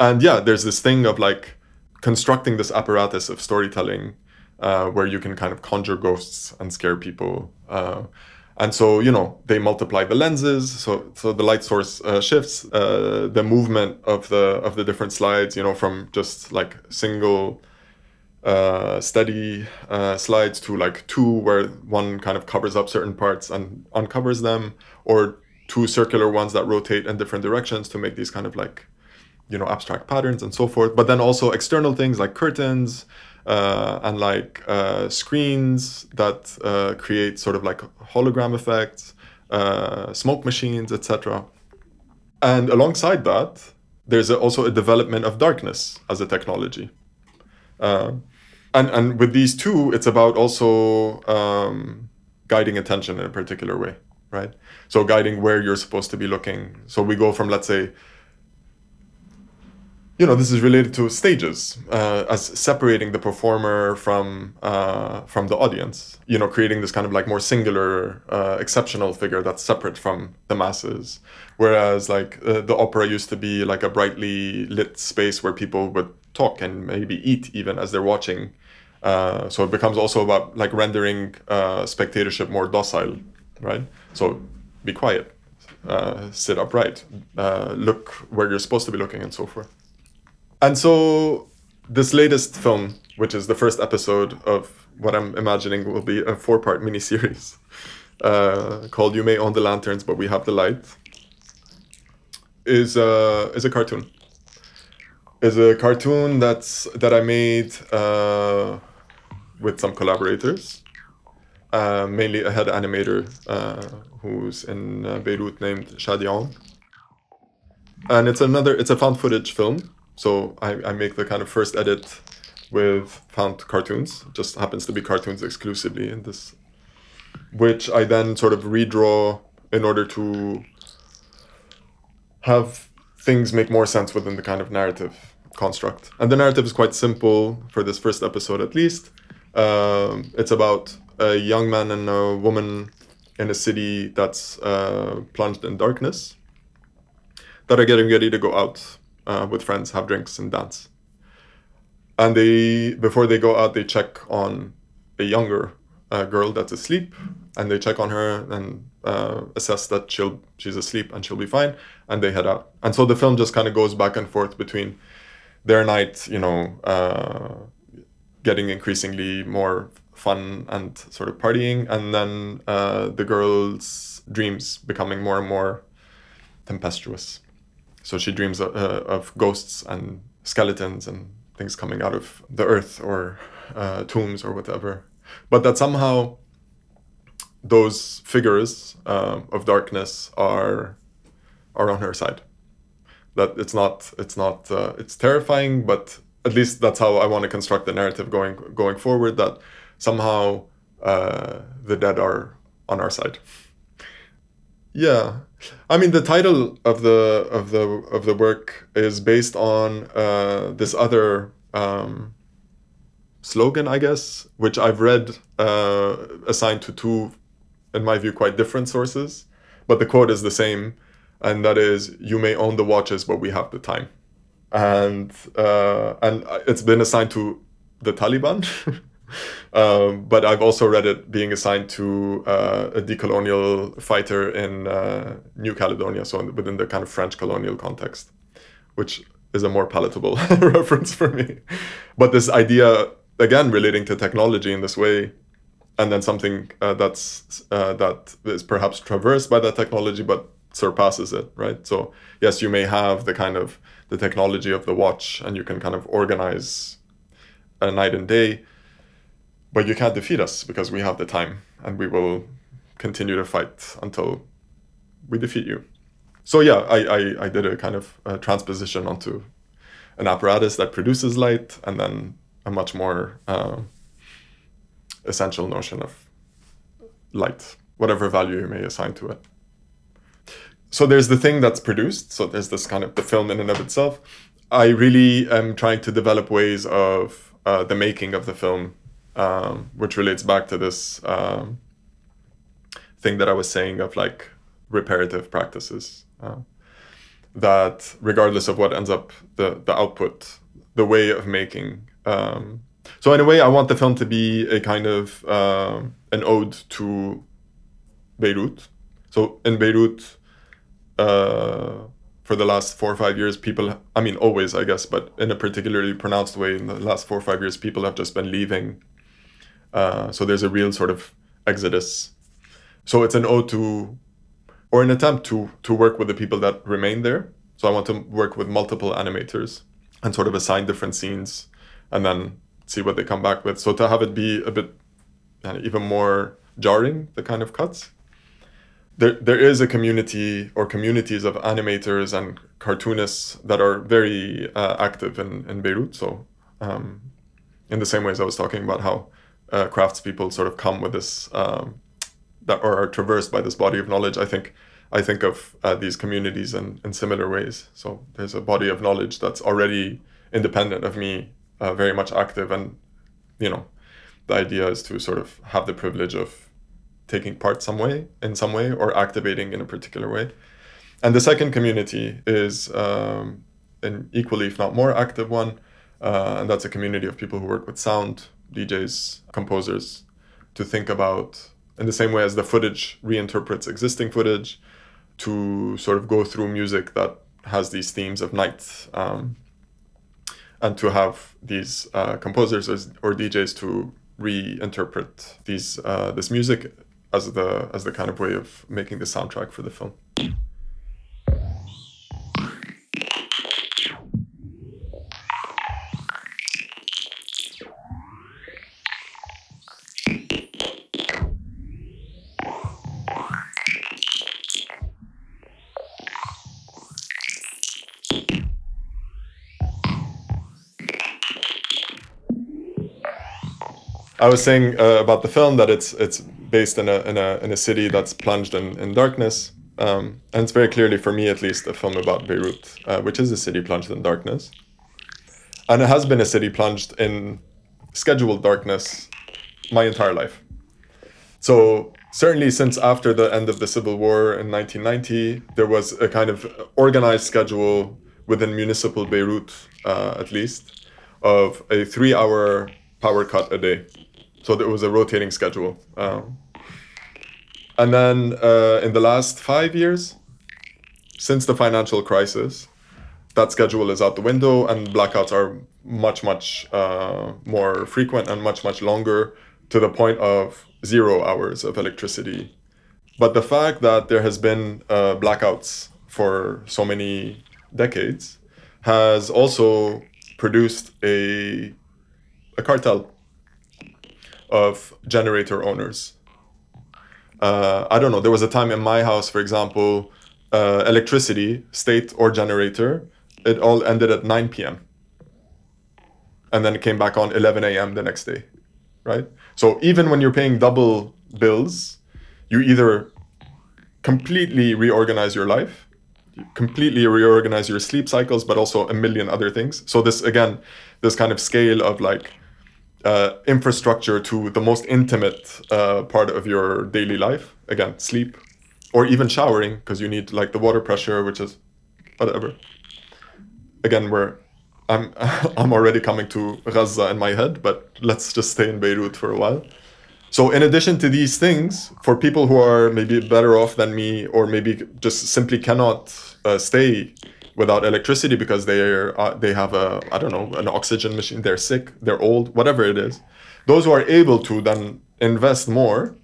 And yeah, there's this thing of like constructing this apparatus of storytelling uh, where you can kind of conjure ghosts and scare people. Uh, and so you know they multiply the lenses, so so the light source uh, shifts. Uh, the movement of the of the different slides, you know, from just like single uh, steady uh, slides to like two where one kind of covers up certain parts and uncovers them or two circular ones that rotate in different directions to make these kind of like you know abstract patterns and so forth. But then also external things like curtains uh, and like uh, screens that uh, create sort of like hologram effects smoke machines etc and alongside that there's also a development of darkness as a technology and and with these two, it's about also um, guiding attention in a particular way, right? So guiding where you're supposed to be looking. So we go from let's say, you know, this is related to stages uh, as separating the performer from uh, from the audience. You know, creating this kind of like more singular, uh, exceptional figure that's separate from the masses. Whereas like uh, the opera used to be like a brightly lit space where people would talk and maybe eat even as they're watching. Uh, so it becomes also about like rendering uh, spectatorship more docile, right? So be quiet, uh, sit upright, uh, look where you're supposed to be looking, and so forth. And so this latest film, which is the first episode of what I'm imagining will be a four-part miniseries *laughs* uh, called "You May Own the Lanterns, but We Have the Light," is a is a cartoon. Is a cartoon that's that I made uh, with some collaborators, uh, mainly a head animator uh, who's in uh, Beirut named Shadion. And it's another it's a found footage film. So I, I make the kind of first edit with found cartoons. It just happens to be cartoons exclusively in this, which I then sort of redraw in order to have things make more sense within the kind of narrative construct. And the narrative is quite simple for this first episode, at least. Um, it's about a young man and a woman in a city that's uh, plunged in darkness that are getting ready to go out uh, with friends, have drinks, and dance. And they, before they go out, they check on a younger uh, girl that's asleep, and they check on her and uh, assess that she'll she's asleep and she'll be fine, and they head out. And so the film just kind of goes back and forth between their night, you know, uh, getting increasingly more fun and sort of partying, and then uh, the girl's dreams becoming more and more tempestuous. So she dreams of, uh, of ghosts and skeletons and things coming out of the earth or uh, tombs or whatever. But that somehow those figures uh, of darkness are are on her side. That it's not it's not uh, it's terrifying, but at least that's how I want to construct the narrative going going forward. That somehow uh, the dead are on our side. Yeah, I mean the title of the of the of the work is based on uh, this other um, slogan, I guess, which I've read uh, assigned to two, in my view, quite different sources, but the quote is the same, and that is, "You may own the watches, but we have the time," and uh, and it's been assigned to the Taliban. *laughs* Um, but I've also read it being assigned to uh, a decolonial fighter in uh, New Caledonia, so within the kind of French colonial context, which is a more palatable *laughs* reference for me. But this idea, again, relating to technology in this way, and then something uh, that's uh, that is perhaps traversed by that technology, but surpasses it, right? So yes, you may have the kind of the technology of the watch, and you can kind of organize a night and day but you can't defeat us because we have the time and we will continue to fight until we defeat you. So yeah, I, I, I did a kind of a transposition onto an apparatus that produces light and then a much more uh, essential notion of light, whatever value you may assign to it. So there's the thing that's produced. So there's this kind of the film in and of itself. I really am trying to develop ways of uh, the making of the film um, which relates back to this um, thing that I was saying of like reparative practices. Uh, that regardless of what ends up the the output, the way of making. Um, so in a way, I want the film to be a kind of uh, an ode to Beirut. So in Beirut, uh, for the last four or five years, people, I mean, always, I guess, but in a particularly pronounced way, in the last four or five years, people have just been leaving uh, so there's a real sort of exodus. So it's an ode to, or an attempt to to work with the people that remain there. So I want to work with multiple animators and sort of assign different scenes, and then see what they come back with. So to have it be a bit uh, even more jarring, the kind of cuts. There, there is a community or communities of animators and cartoonists that are very uh, active in, in Beirut. So, um, in the same ways I was talking about how uh, craftspeople sort of come with this um, that or are traversed by this body of knowledge. I think I think of uh, these communities in, in similar ways. So there's a body of knowledge that's already independent of me, uh, very much active, and you know, the idea is to sort of have the privilege of taking part some way in some way or activating in a particular way. And the second community is um, an equally, if not more, active one uh, and that's a community of people who work with sound, DJs, composers, to think about in the same way as the footage reinterprets existing footage, to sort of go through music that has these themes of night, um, and to have these uh, composers or, DJs to reinterpret these uh, this music as the as the kind of way of making the soundtrack for the film. I was saying uh, about the film that it's it's based in a in a in a city that's plunged in in darkness, um, and it's very clearly for me at least a film about Beirut, uh, which is a city plunged in darkness, and it has been a city plunged in scheduled darkness my entire life. So certainly since after the end of the civil war in 1990, there was a kind of organized schedule within municipal Beirut, uh, at least, of a three-hour power cut a day so there was a rotating schedule. Um, and then uh, in the last five years, since the financial crisis, that schedule is out the window, and blackouts are much, much uh, more frequent and much, much longer to the point of zero hours of electricity. But the fact that there has been uh, blackouts for so many decades has also produced a, a cartel of generator owners. Uh, I don't know. There was a time in my house, for example, uh, electricity, state or generator, it all ended at 9 p.m. And then it came back on 11 a.m. the next day, right? So even when you're paying double bills, you either completely reorganize your life, completely reorganize your sleep cycles, but also a million other things. So this again, this kind of scale of like uh, infrastructure to the most intimate uh, part of your daily life? Again sleep or even showering because you need like the water pressure which is whatever. Again we're i'm *laughs* i'm already coming to gaza in my head but let's just stay in beirut for a while. So in addition to these things for people who are maybe better off than me or maybe just simply cannot uh, stay without electricity because they're uh, they have a I don't know an oxygen machine. They're sick. They're old. Whatever it is, those who are able to then invest more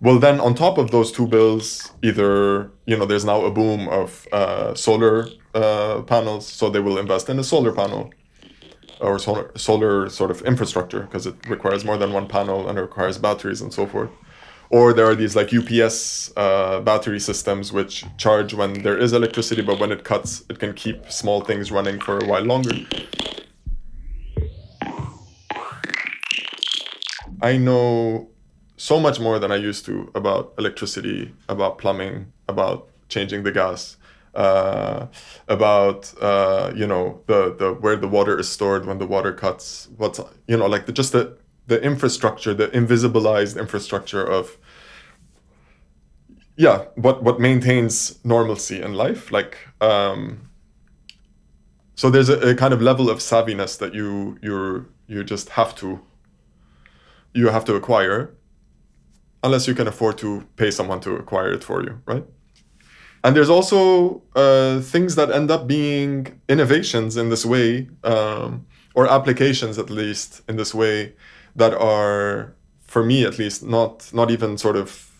will then on top of those two bills either you know there's now a boom of uh, solar uh, panels so they will invest in a solar panel or solar solar sort of infrastructure because it requires more than one panel and it requires batteries and so forth or there are these like UPS uh, battery systems which charge when there is electricity, but when it cuts, it can keep small things running for a while longer. I know so much more than I used to about electricity, about plumbing, about changing the gas, uh, about uh, you know the the where the water is stored when the water cuts. What's you know like the, just the the infrastructure, the invisibilized infrastructure of yeah, what what maintains normalcy in life, like um, so there's a, a kind of level of savviness that you you you just have to you have to acquire unless you can afford to pay someone to acquire it for you, right? And there's also uh, things that end up being innovations in this way, um, or applications at least in this way, that are, for me at least, not not even sort of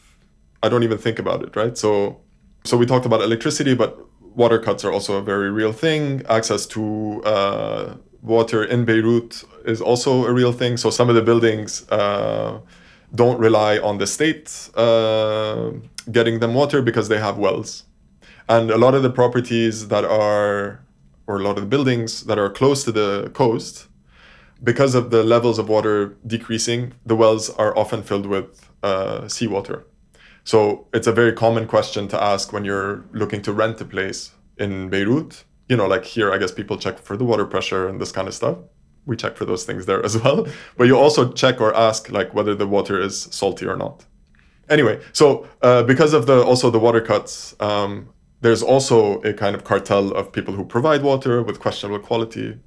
I don't even think about it, right? So so we talked about electricity, but water cuts are also a very real thing. Access to uh, water in Beirut is also a real thing. So some of the buildings uh, don't rely on the state uh, getting them water because they have wells. And a lot of the properties that are, or a lot of the buildings that are close to the coast, because of the levels of water decreasing, the wells are often filled with uh, seawater. So it's a very common question to ask when you're looking to rent a place in Beirut. You know, like here, I guess people check for the water pressure and this kind of stuff. We check for those things there as *laughs* well. But you also check or ask like whether the water is salty or not. Anyway, so uh, because of the also the water cuts, um, there's also a kind of cartel of people who provide water with questionable quality.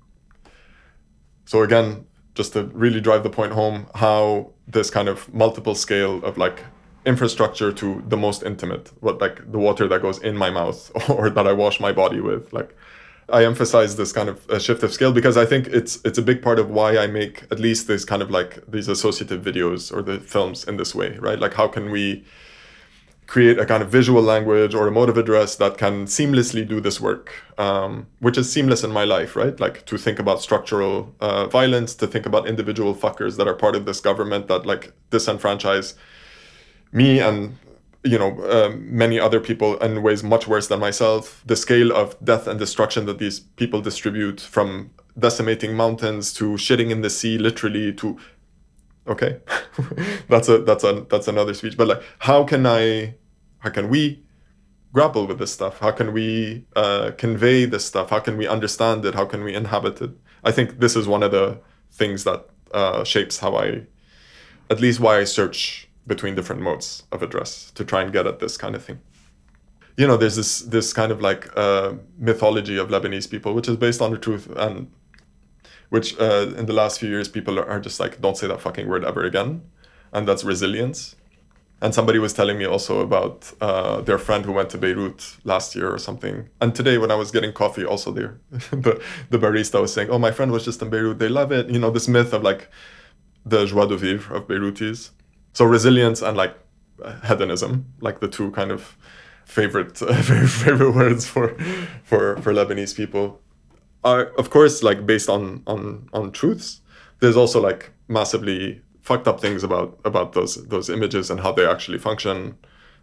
So again, just to really drive the point home, how this kind of multiple scale of like infrastructure to the most intimate, what like the water that goes in my mouth *laughs* or that I wash my body with, like I emphasize this kind of uh, shift of scale because I think it's it's a big part of why I make at least this kind of like these associative videos or the films in this way, right? Like how can we create a kind of visual language or a mode of address that can seamlessly do this work, um, which is seamless in my life, right? Like to think about structural uh, violence, to think about individual fuckers that are part of this government that like disenfranchise me and you know uh, many other people in ways much worse than myself. The scale of death and destruction that these people distribute from decimating mountains to shitting in the sea, literally to okay *laughs* that's a that's a that's another speech but like how can i how can we grapple with this stuff? How can we uh, convey this stuff? How can we understand it? How can we inhabit it? I think this is one of the things that uh, shapes how i at least why i search between different modes of address to try and get at this kind of thing. You know there's this this kind of like uh, mythology of lebanese people which is based on the truth and which uh, in the last few years people are just like don't say that fucking word ever again. And that's resilience and somebody was telling me also about uh, their friend who went to beirut last year or something. And today when i was getting coffee also there *laughs* the, the barista was saying oh my friend was just in beirut. They love it. You know this myth of like the joie de vivre of beirutis so resilience and like hedonism like the two kind of favorite *laughs* uh, favorite words for for for lebanese people are of course like based on on on truths. There's also like massively fucked up things about about those those images and how they actually function.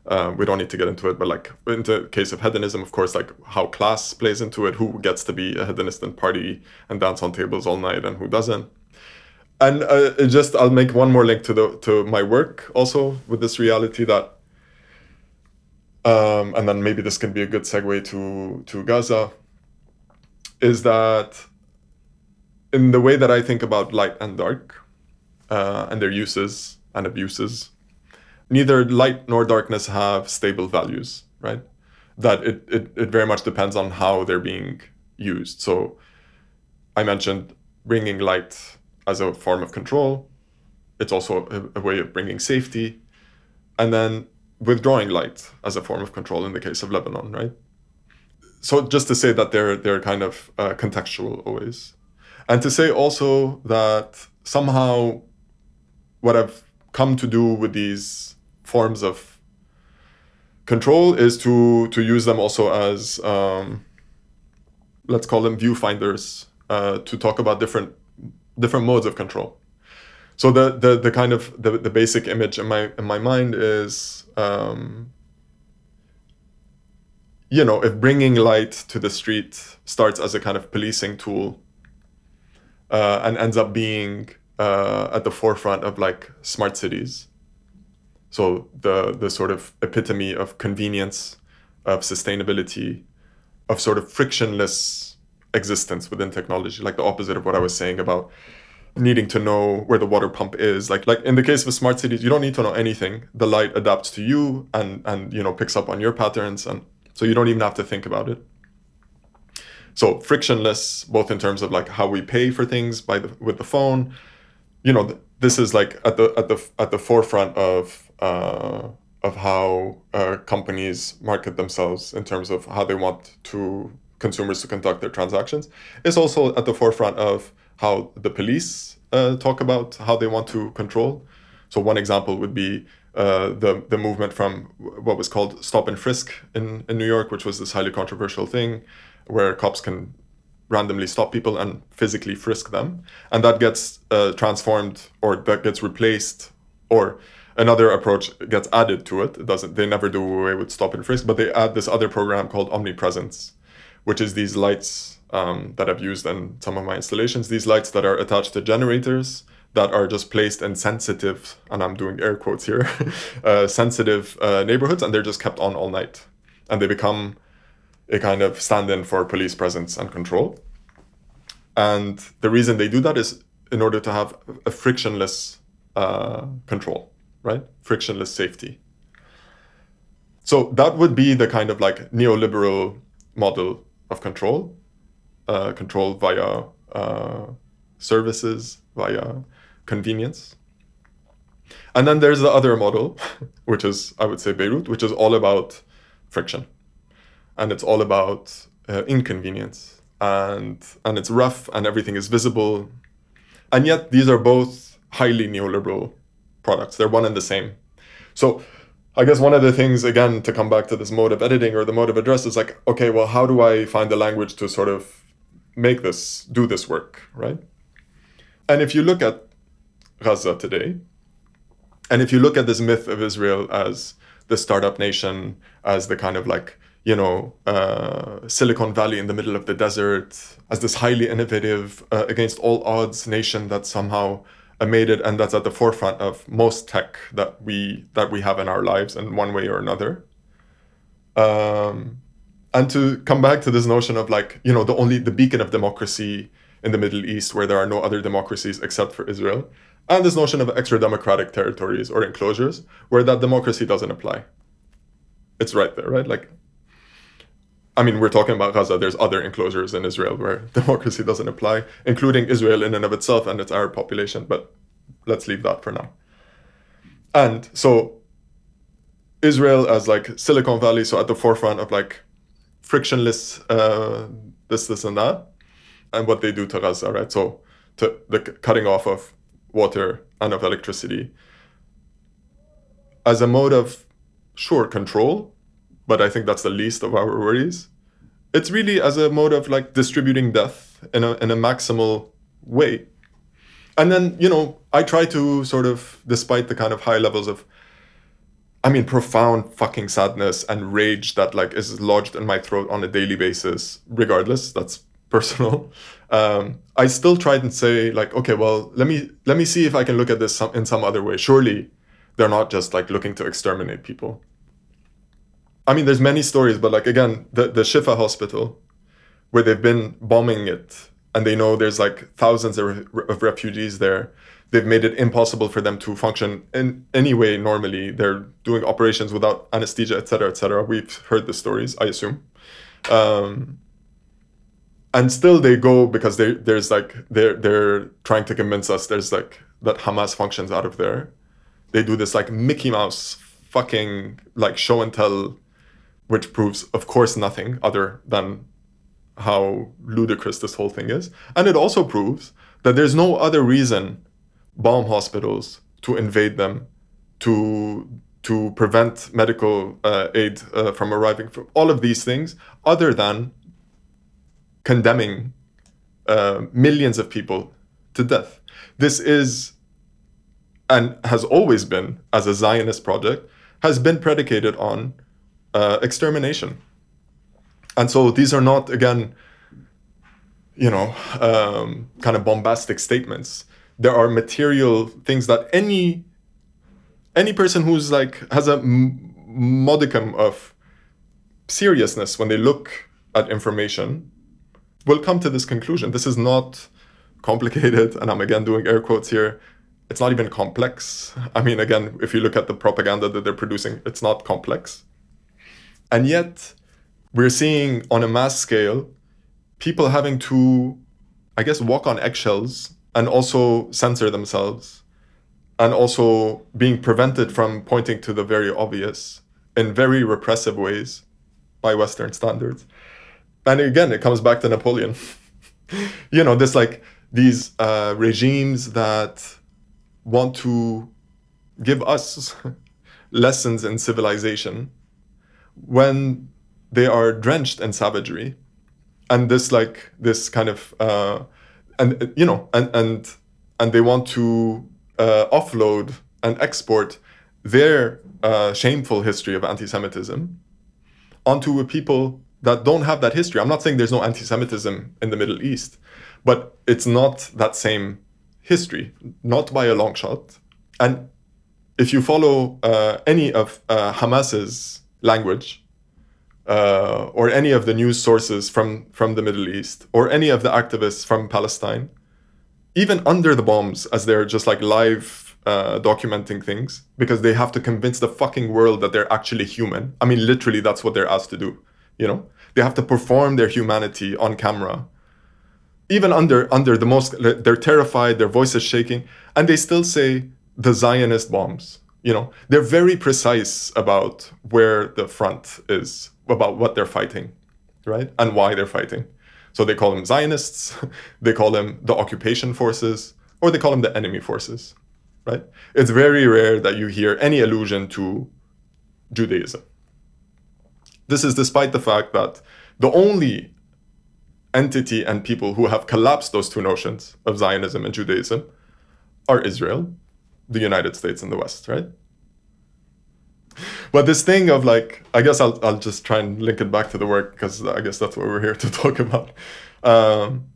Uh, we don't need to get into it but like in the case of hedonism of course like how class plays into it who gets to be a hedonist and party and dance on tables all night and who doesn't. And uh, just i'll make one more link to the to my work also with this reality that um, and then maybe this can be a good segue to to gaza is that in the way that I think about light and dark uh, and their uses and abuses, neither light nor darkness have stable values, right? That it, it, it very much depends on how they're being used. So I mentioned bringing light as a form of control. It's also a, a way of bringing safety. And then withdrawing light as a form of control in the case of Lebanon, right? so just to say that they're they're kind of uh, contextual always, and to say also that somehow what I've come to do with these forms of control is to to use them also as um, let's call them viewfinders uh, to talk about different different modes of control. So the the, the kind of the, the basic image in my in my mind is um, you know, if bringing light to the street starts as a kind of policing tool uh, and ends up being uh, at the forefront of like smart cities, so the the sort of epitome of convenience, of sustainability, of sort of frictionless existence within technology, like the opposite of what I was saying about needing to know where the water pump is like like in the case of smart cities you don't need to know anything the light adapts to you and and you know picks up on your patterns and so you don't even have to think about it. So frictionless, both in terms of like how we pay for things by the with the phone. You know, this is like at the at the at the forefront of uh, of how uh, companies market themselves in terms of how they want to consumers to conduct their transactions. It's also at the forefront of how the police uh, talk about how they want to control. So one example would be uh, the the movement from what was called stop and frisk in, in New York, which was this highly controversial thing, where cops can randomly stop people and physically frisk them, and that gets uh, transformed or that gets replaced, or another approach gets added to it. It doesn't. They never do away with stop and frisk, but they add this other program called omnipresence, which is these lights um, that I've used in some of my installations. These lights that are attached to generators that are just placed in sensitive, and I'm doing air quotes here, *laughs* uh, sensitive uh, neighborhoods, and they're just kept on all night. And they become a kind of stand in for police presence and control. And the reason they do that is in order to have a frictionless uh, control, right? Frictionless safety. So that would be the kind of like neoliberal model of control, uh, control via uh, services via convenience. And then there's the other model, *laughs* which is, I would say, Beirut, which is all about friction. And it's all about uh, inconvenience. And, and it's rough and everything is visible. And yet, these are both highly neoliberal products. They're one and the same. So, I guess one of the things, again, to come back to this mode of editing or the mode of address is like, okay, well, how do I find the language to sort of make this, do this work, right? And if you look at Gaza today, and if you look at this myth of Israel as the startup nation, as the kind of like, you know, uh, Silicon Valley in the middle of the desert, as this highly innovative, uh, against all odds nation that somehow uh, made it and that's at the forefront of most tech that we that we have in our lives in one way or another. Um, and to come back to this notion of like, you know, the only the beacon of democracy in the Middle East where there are no other democracies except for Israel and this notion of extra democratic territories or enclosures where that democracy doesn't apply. It's right there, right? Like, I mean, we're talking about Gaza. There's other enclosures in Israel where *laughs* democracy doesn't apply, including Israel in and of itself and its Arab population. But let's leave that for now. And so, Israel as like Silicon Valley, so at the forefront of like frictionless uh, this, this, and that, and what they do to Gaza, right? So, to the cutting off of water and of electricity as a mode of sure control but i think that's the least of our worries it's really as a mode of like distributing death in a, in a maximal way and then you know i try to sort of despite the kind of high levels of i mean profound fucking sadness and rage that like is lodged in my throat on a daily basis regardless that's *laughs* personal um, I still try and say like, okay, well, let me let me see if I can look at this some, in some other way. Surely they're not just like looking to exterminate people. I mean, there's many stories, but like again, the the Shifa hospital, where they've been bombing it, and they know there's like thousands of, of refugees there. They've made it impossible for them to function in any way normally. They're doing operations without anesthesia, etc., etc. We've heard the stories, I assume. Um, and still they go because they, there's like they're they're trying to convince us there's like that Hamas functions out of there. They do this like Mickey Mouse fucking like show and tell, which proves of course nothing other than how ludicrous this whole thing is, and it also proves that there's no other reason bomb hospitals to invade them, to to prevent medical uh, aid uh, from arriving, from all of these things, other than condemning uh, millions of people to death. This is, and has always been, as a Zionist project, has been predicated on uh, extermination. And so these are not, again, you know, um, kind of bombastic statements. There are material things that any any person who's like has a m- modicum of seriousness when they look at information will come to this conclusion. This is not complicated, and I'm again doing air quotes here. It's not even complex. I mean, again, if you look at the propaganda that they're producing, it's not complex. And yet, we're seeing on a mass scale people having to, I guess, walk on eggshells and also censor themselves and also being prevented from pointing to the very obvious in very repressive ways by Western standards. And again it comes back to napoleon. *laughs* You know this like these uh, regimes that want to give us *laughs* lessons in civilization when they are drenched in savagery and this like this kind of uh, and you know and and and they want to uh, offload and export their uh, shameful history of anti-Semitism onto a people that don't have that history. I'm not saying there's no anti Semitism in the Middle East, but it's not that same history, not by a long shot. And if you follow uh, any of uh, Hamas's language, uh, or any of the news sources from, from the Middle East, or any of the activists from Palestine, even under the bombs, as they're just like live uh, documenting things, because they have to convince the fucking world that they're actually human. I mean, literally, that's what they're asked to do you know? They have to perform their humanity on camera even under under the most they're terrified their voice is shaking and they still say the zionist bombs you know they're very precise about where the front is about what they're fighting right and why they're fighting. So they call them zionists *laughs* they call them the occupation forces or they call them the enemy forces right? It's very rare that you hear any allusion to judaism. This is despite the fact that the only entity and people who have collapsed those two notions of Zionism and Judaism are Israel, the United States, and the West, right? But this thing of like, I guess I'll, I'll just try and link it back to the work because I guess that's what we're here to *laughs* talk about. Um,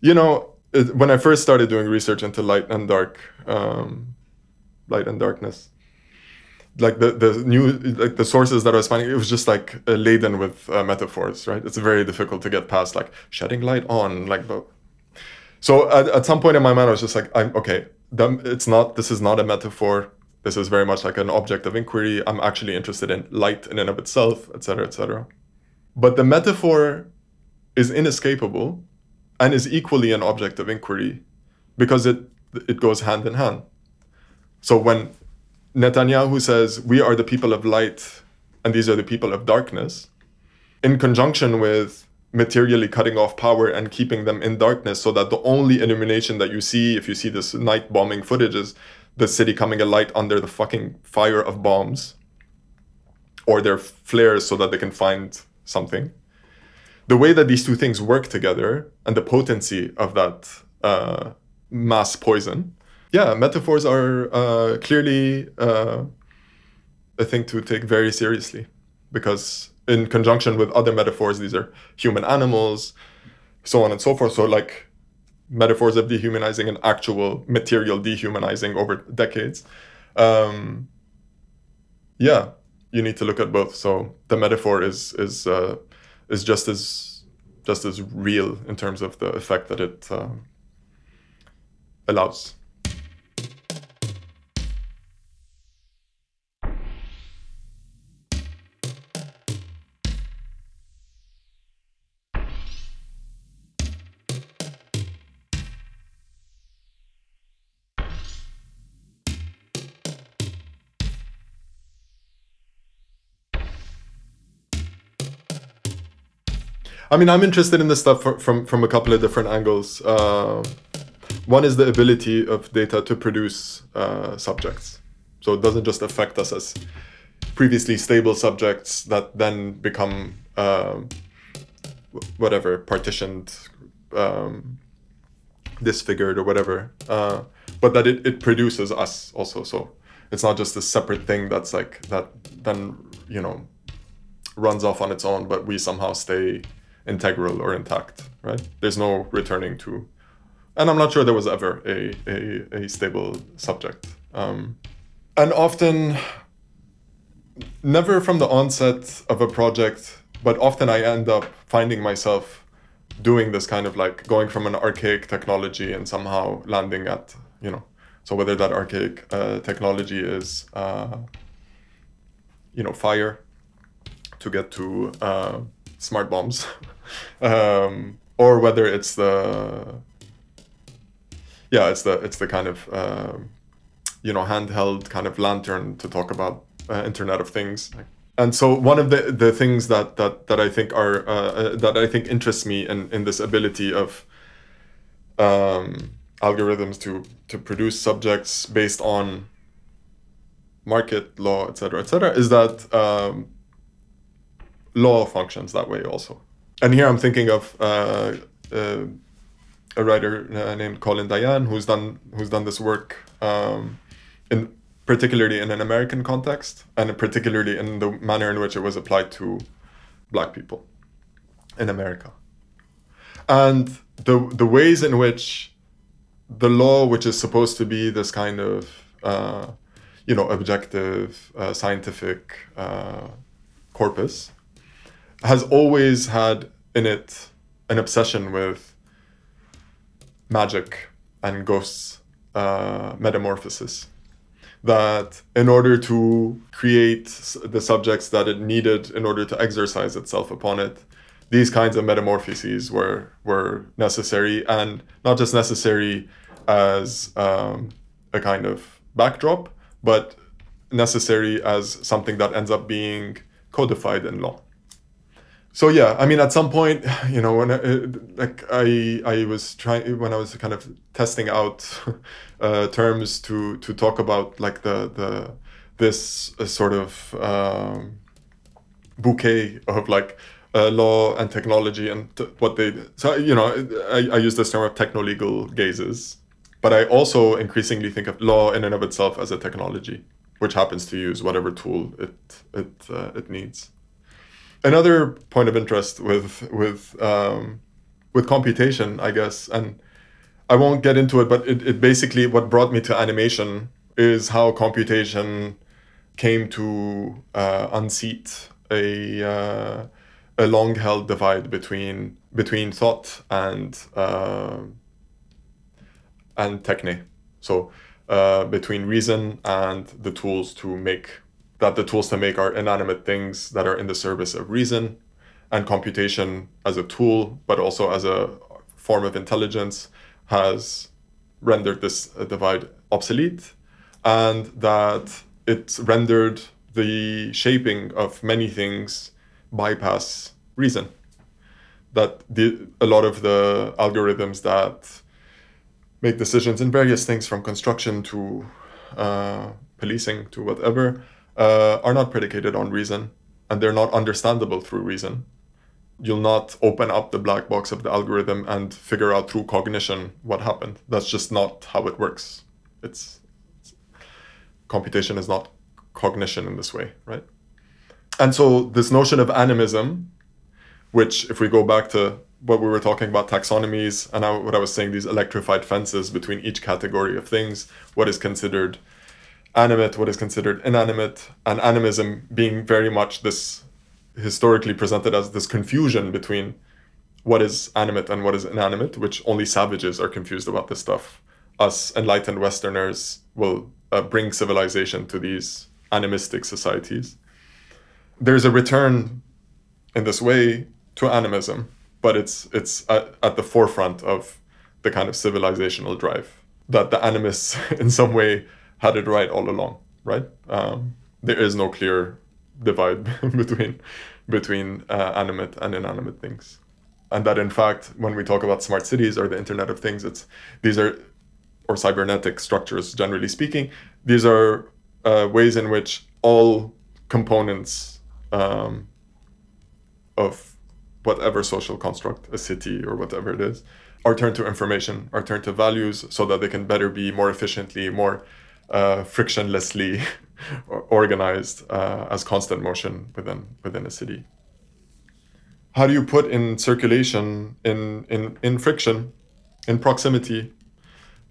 you know, it, when I first started doing research into light and dark, um, light and darkness, like the the new like the sources that I was finding, it was just like uh, laden with uh, metaphors, right? It's very difficult to get past like shedding light on like the. So at, at some point in my mind, I was just like, I'm okay. It's not. This is not a metaphor. This is very much like an object of inquiry. I'm actually interested in light in and of itself, etc., etc. But the metaphor is inescapable, and is equally an object of inquiry, because it it goes hand in hand. So when Netanyahu says, We are the people of light, and these are the people of darkness, in conjunction with materially cutting off power and keeping them in darkness so that the only illumination that you see if you see this night bombing footage is the city coming alight under the fucking fire of bombs or their flares so that they can find something. The way that these two things work together and the potency of that uh, mass poison yeah, metaphors are uh, clearly uh, a thing to take very seriously because, in conjunction with other metaphors, these are human animals, so on and so forth. So, like metaphors of dehumanizing and actual material dehumanizing over decades. Um, yeah, you need to look at both. So the metaphor is is uh, is just as just as real in terms of the effect that it uh, allows. I mean, I'm interested in this stuff from from, from a couple of different angles. Uh, one is the ability of data to produce uh, subjects, so it doesn't just affect us as previously stable subjects that then become uh, whatever partitioned, um, disfigured or whatever, uh, but that it, it produces us also. So it's not just a separate thing that's like that then you know runs off on its own, but we somehow stay integral or intact, right? There's no returning to, and I'm not sure there was ever a a, a stable subject. Um, and often, never from the onset of a project, but often I end up finding myself doing this kind of like going from an archaic technology and somehow landing at you know so whether that archaic uh, technology is uh, you know fire to get to uh, smart bombs, *laughs* um, or whether it's the yeah, it's the it's the kind of uh, you know handheld kind of lantern to talk about uh, Internet of Things. And so one of the, the things that, that, that I think are uh, uh, that I think interests me in, in this ability of um, algorithms to to produce subjects based on market law, et cetera, et cetera, is that um, law functions that way also. And here I'm thinking of uh, uh, a writer uh, named Colin Dayan who's done who's done this work um, in particularly in an American context and particularly in the manner in which it was applied to black people in America. And the the ways in which the law, which is supposed to be this kind of uh, you know objective uh, scientific uh, corpus, has always had in it an obsession with magic and ghosts uh, metamorphosis that in order to create the subjects that it needed in order to exercise itself upon it these kinds of metamorphoses were were necessary and not just necessary as um, a kind of backdrop, but necessary as something that ends up being codified in law. So yeah, I mean, at some point, *sighs* you know, when I, like I I was trying when I was kind of testing out *laughs* uh, terms to to talk about like the the this uh, sort of um, bouquet of like uh, law and technology and t- what they so you know I, I use this term of techno legal gazes but I also increasingly think of law in and of itself as a technology, which happens to use whatever tool it it uh, it needs. Another point of interest with with um, with computation, I guess, and I won't get into it, but it, it basically what brought me to animation is how computation came to uh, unseat a uh, a long held divide between between thought and uh, and techne. So uh, between reason and the tools to make that the tools to make are inanimate things that are in the service of reason and computation as a tool, but also as a form of intelligence has rendered this divide obsolete and that it's rendered the shaping of many things bypass reason. That the, a lot of the algorithms that make decisions in various things from construction to uh, policing to whatever uh, are not predicated on reason and they're not understandable through reason. You'll not open up the black box of the algorithm and figure out through cognition what happened. That's just not how it works. It's, it's computation is not cognition in this way right? And so this notion of animism which if we go back to what we were talking about taxonomies and I, what I was saying, these electrified fences between each category of things, what is considered animate, what is considered inanimate, and animism being very much this historically presented as this confusion between what is animate and what is inanimate, which only savages are confused about this stuff. Us enlightened Westerners will uh, bring civilization to these animistic societies. There's a return in this way to animism but it's it's at, at the forefront of the kind of civilizational drive that the animists *laughs* in some way had it right all along right? Um, there is no clear divide *laughs* between between uh, animate and inanimate things. And that in fact when we talk about smart cities or the internet of things it's these are or cybernetic structures generally speaking these are uh, ways in which all components um, of whatever social construct, a city or whatever it is, are turned to information, are turned to values so that they can better be more efficiently, more uh, frictionlessly *laughs* organized uh, as constant motion within within a city. How do you put in circulation, in in in friction, in proximity,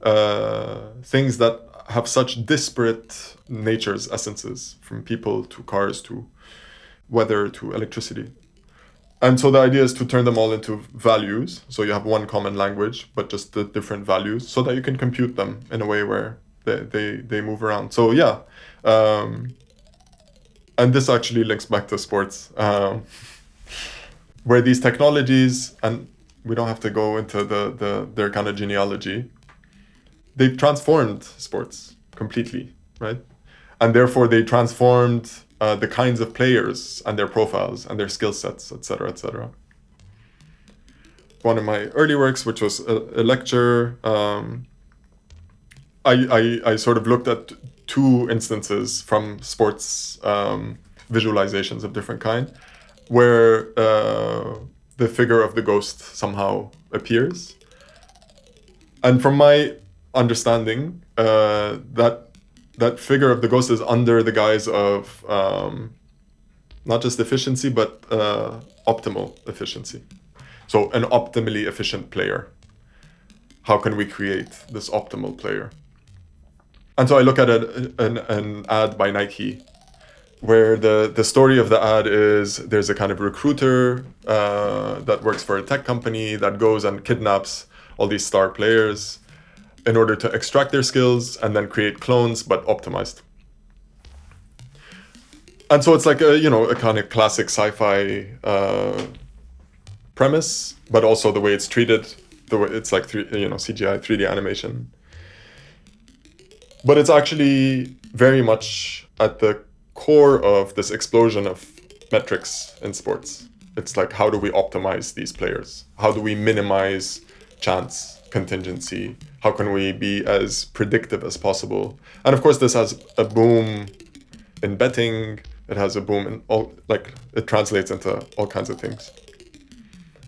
uh, things that have such disparate natures, essences, from people to cars to weather to electricity? and so the idea is to turn them all into values so you have one common language but just the different values so that you can compute them in a way where they they, they move around so yeah um, and this actually links back to sports um, *laughs* where these technologies and we don't have to go into the, the their kind of genealogy they've transformed sports completely right and therefore they transformed uh, the kinds of players and their profiles and their skill sets, etc., etc. One of my early works, which was a, a lecture, um, I, I, sort of looked at two instances from sports um, visualizations of different kind, where uh, the figure of the ghost somehow appears. And from my understanding, uh, that that figure of the ghost is under the guise of um, not just efficiency but uh, optimal efficiency. So an optimally efficient player. How can we create this optimal player? And so I look at an, an ad by Nike where the, the story of the ad is there's a kind of recruiter uh, that works for a tech company that goes and kidnaps all these star players in order to extract their skills and then create clones, but optimized. And so it's like a you know a kind of classic sci-fi uh, premise, but also the way it's treated. The way it's like you know CGI 3D animation. But it's actually very much at the core of this explosion of metrics in sports. It's like how do we optimize these players? How do we minimize chance, contingency? How can we be as predictive as possible? And of course, this has a boom in betting. It has a boom in all like it translates into all kinds of things.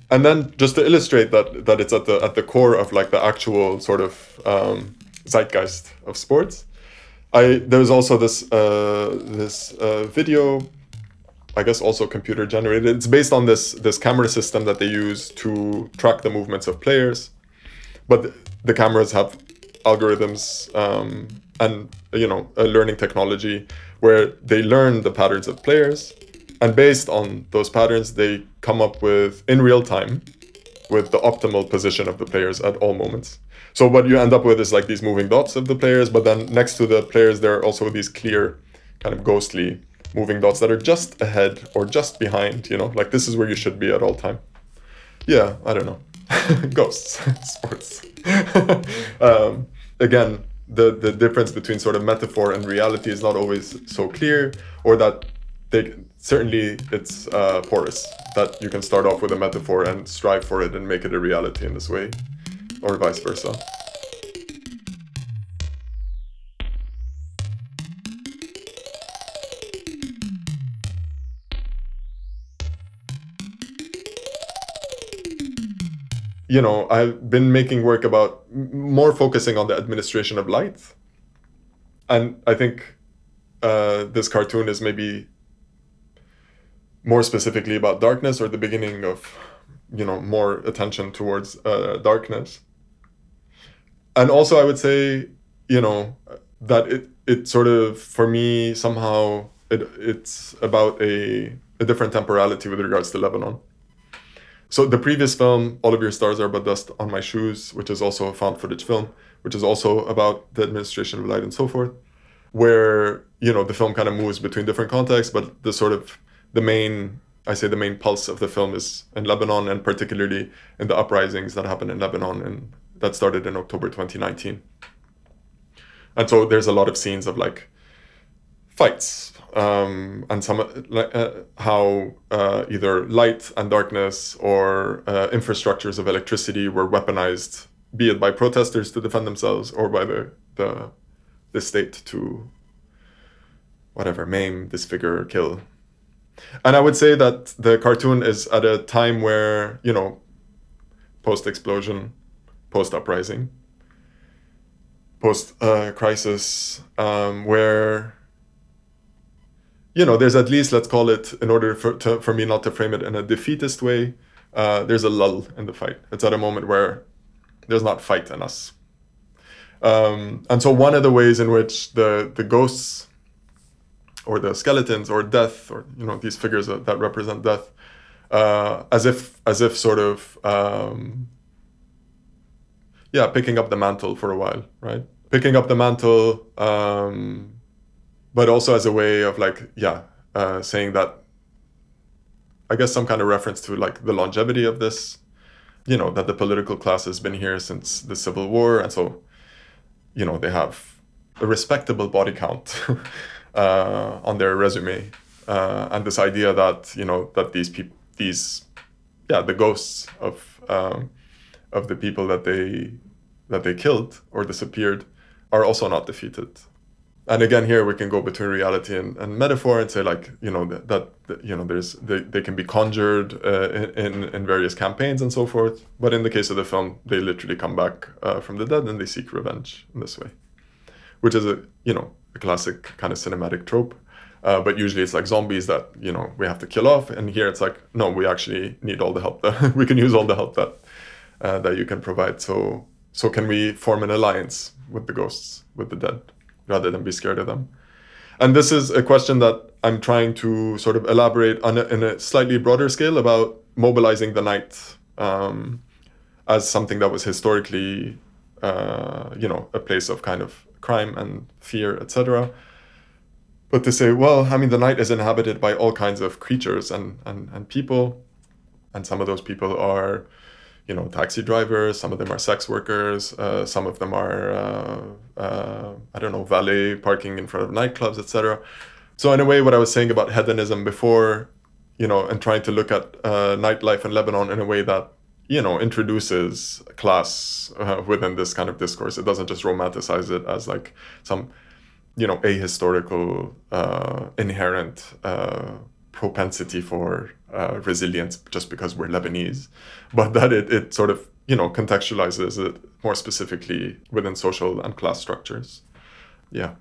And then just to illustrate that that it's at the at the core of like the actual sort of um, zeitgeist of sports. I there's also this uh, this uh, video I guess also computer generated. It's based on this this camera system that they use to track the movements of players, but the cameras have algorithms um, and you know a learning technology where they learn the patterns of players, and based on those patterns, they come up with in real time with the optimal position of the players at all moments. So what you end up with is like these moving dots of the players, but then next to the players there are also these clear, kind of ghostly moving dots that are just ahead or just behind, you know, like this is where you should be at all time. Yeah, I don't know. *laughs* Ghosts, *laughs* sports. *laughs* um, again, the, the difference between sort of metaphor and reality is not always so clear, or that they certainly it's uh, porous that you can start off with a metaphor and strive for it and make it a reality in this way, or vice versa. you know, I've been making work about more focusing on the administration of light. And I think uh, this cartoon is maybe more specifically about darkness or the beginning of, you know, more attention towards uh, darkness. And also, I would say, you know, that it, it sort of, for me, somehow, it, it's about a, a different temporality with regards to Lebanon. So the previous film, All of Your Stars Are But Dust on My Shoes, which is also a found footage film, which is also about the administration of light and so forth, where you know the film kind of moves between different contexts, but the sort of the main I say the main pulse of the film is in Lebanon and particularly in the uprisings that happened in Lebanon and that started in October 2019. And so there's a lot of scenes of like fights um, and some uh, how uh, either light and darkness or uh, infrastructures of electricity were weaponized, be it by protesters to defend themselves or by the the, the state to whatever maim, disfigure, kill. And I would say that the cartoon is at a time where you know, post explosion, post uprising, post uh, crisis, um, where you know, there's at least let's call it in order for to, for me not to frame it in a defeatist way. Uh, there's a lull in the fight. It's at a moment where there's not fight in us. Um, and so one of the ways in which the the ghosts or the skeletons or death or you know these figures that, that represent death uh, as if as if sort of um, yeah picking up the mantle for a while right? Picking up the mantle um, but also as a way of like yeah uh, saying that i guess some kind of reference to like the longevity of this. You know that the political class has been here since the civil war and so you know they have a respectable body count *laughs* uh, on their resume. Uh, and this idea that you know that these people these yeah the ghosts of um, of the people that they that they killed or disappeared are also not defeated. And again here we can go between reality and, and metaphor and say like you know that, that you know there's they, they can be conjured uh, in in various campaigns and so forth. But in the case of the film they literally come back uh, from the dead and they seek revenge in this way which is a you know a classic kind of cinematic trope. Uh, but usually it's like zombies that you know we have to kill off. And here it's like no we actually need all the help that *laughs* we can use all the help that uh, that you can provide so so can we form an alliance with the ghosts with the dead rather than be scared of them. And this is a question that I'm trying to sort of elaborate on a, in a slightly broader scale about mobilizing the night um, as something that was historically, uh, you know, a place of kind of crime and fear, etc. But to say, well, I mean, the night is inhabited by all kinds of creatures and, and, and people. and some of those people are you know taxi drivers some of them are sex workers uh, some of them are uh, uh, i don't know valet parking in front of nightclubs etc so in a way what i was saying about hedonism before you know and trying to look at uh, nightlife in lebanon in a way that you know introduces class uh, within this kind of discourse. It doesn't just romanticize it as like some you know ahistorical uh, inherent propensity for uh, resilience just because we're Lebanese, but that it, it sort of you know contextualizes it more specifically within social and class structures. Yeah.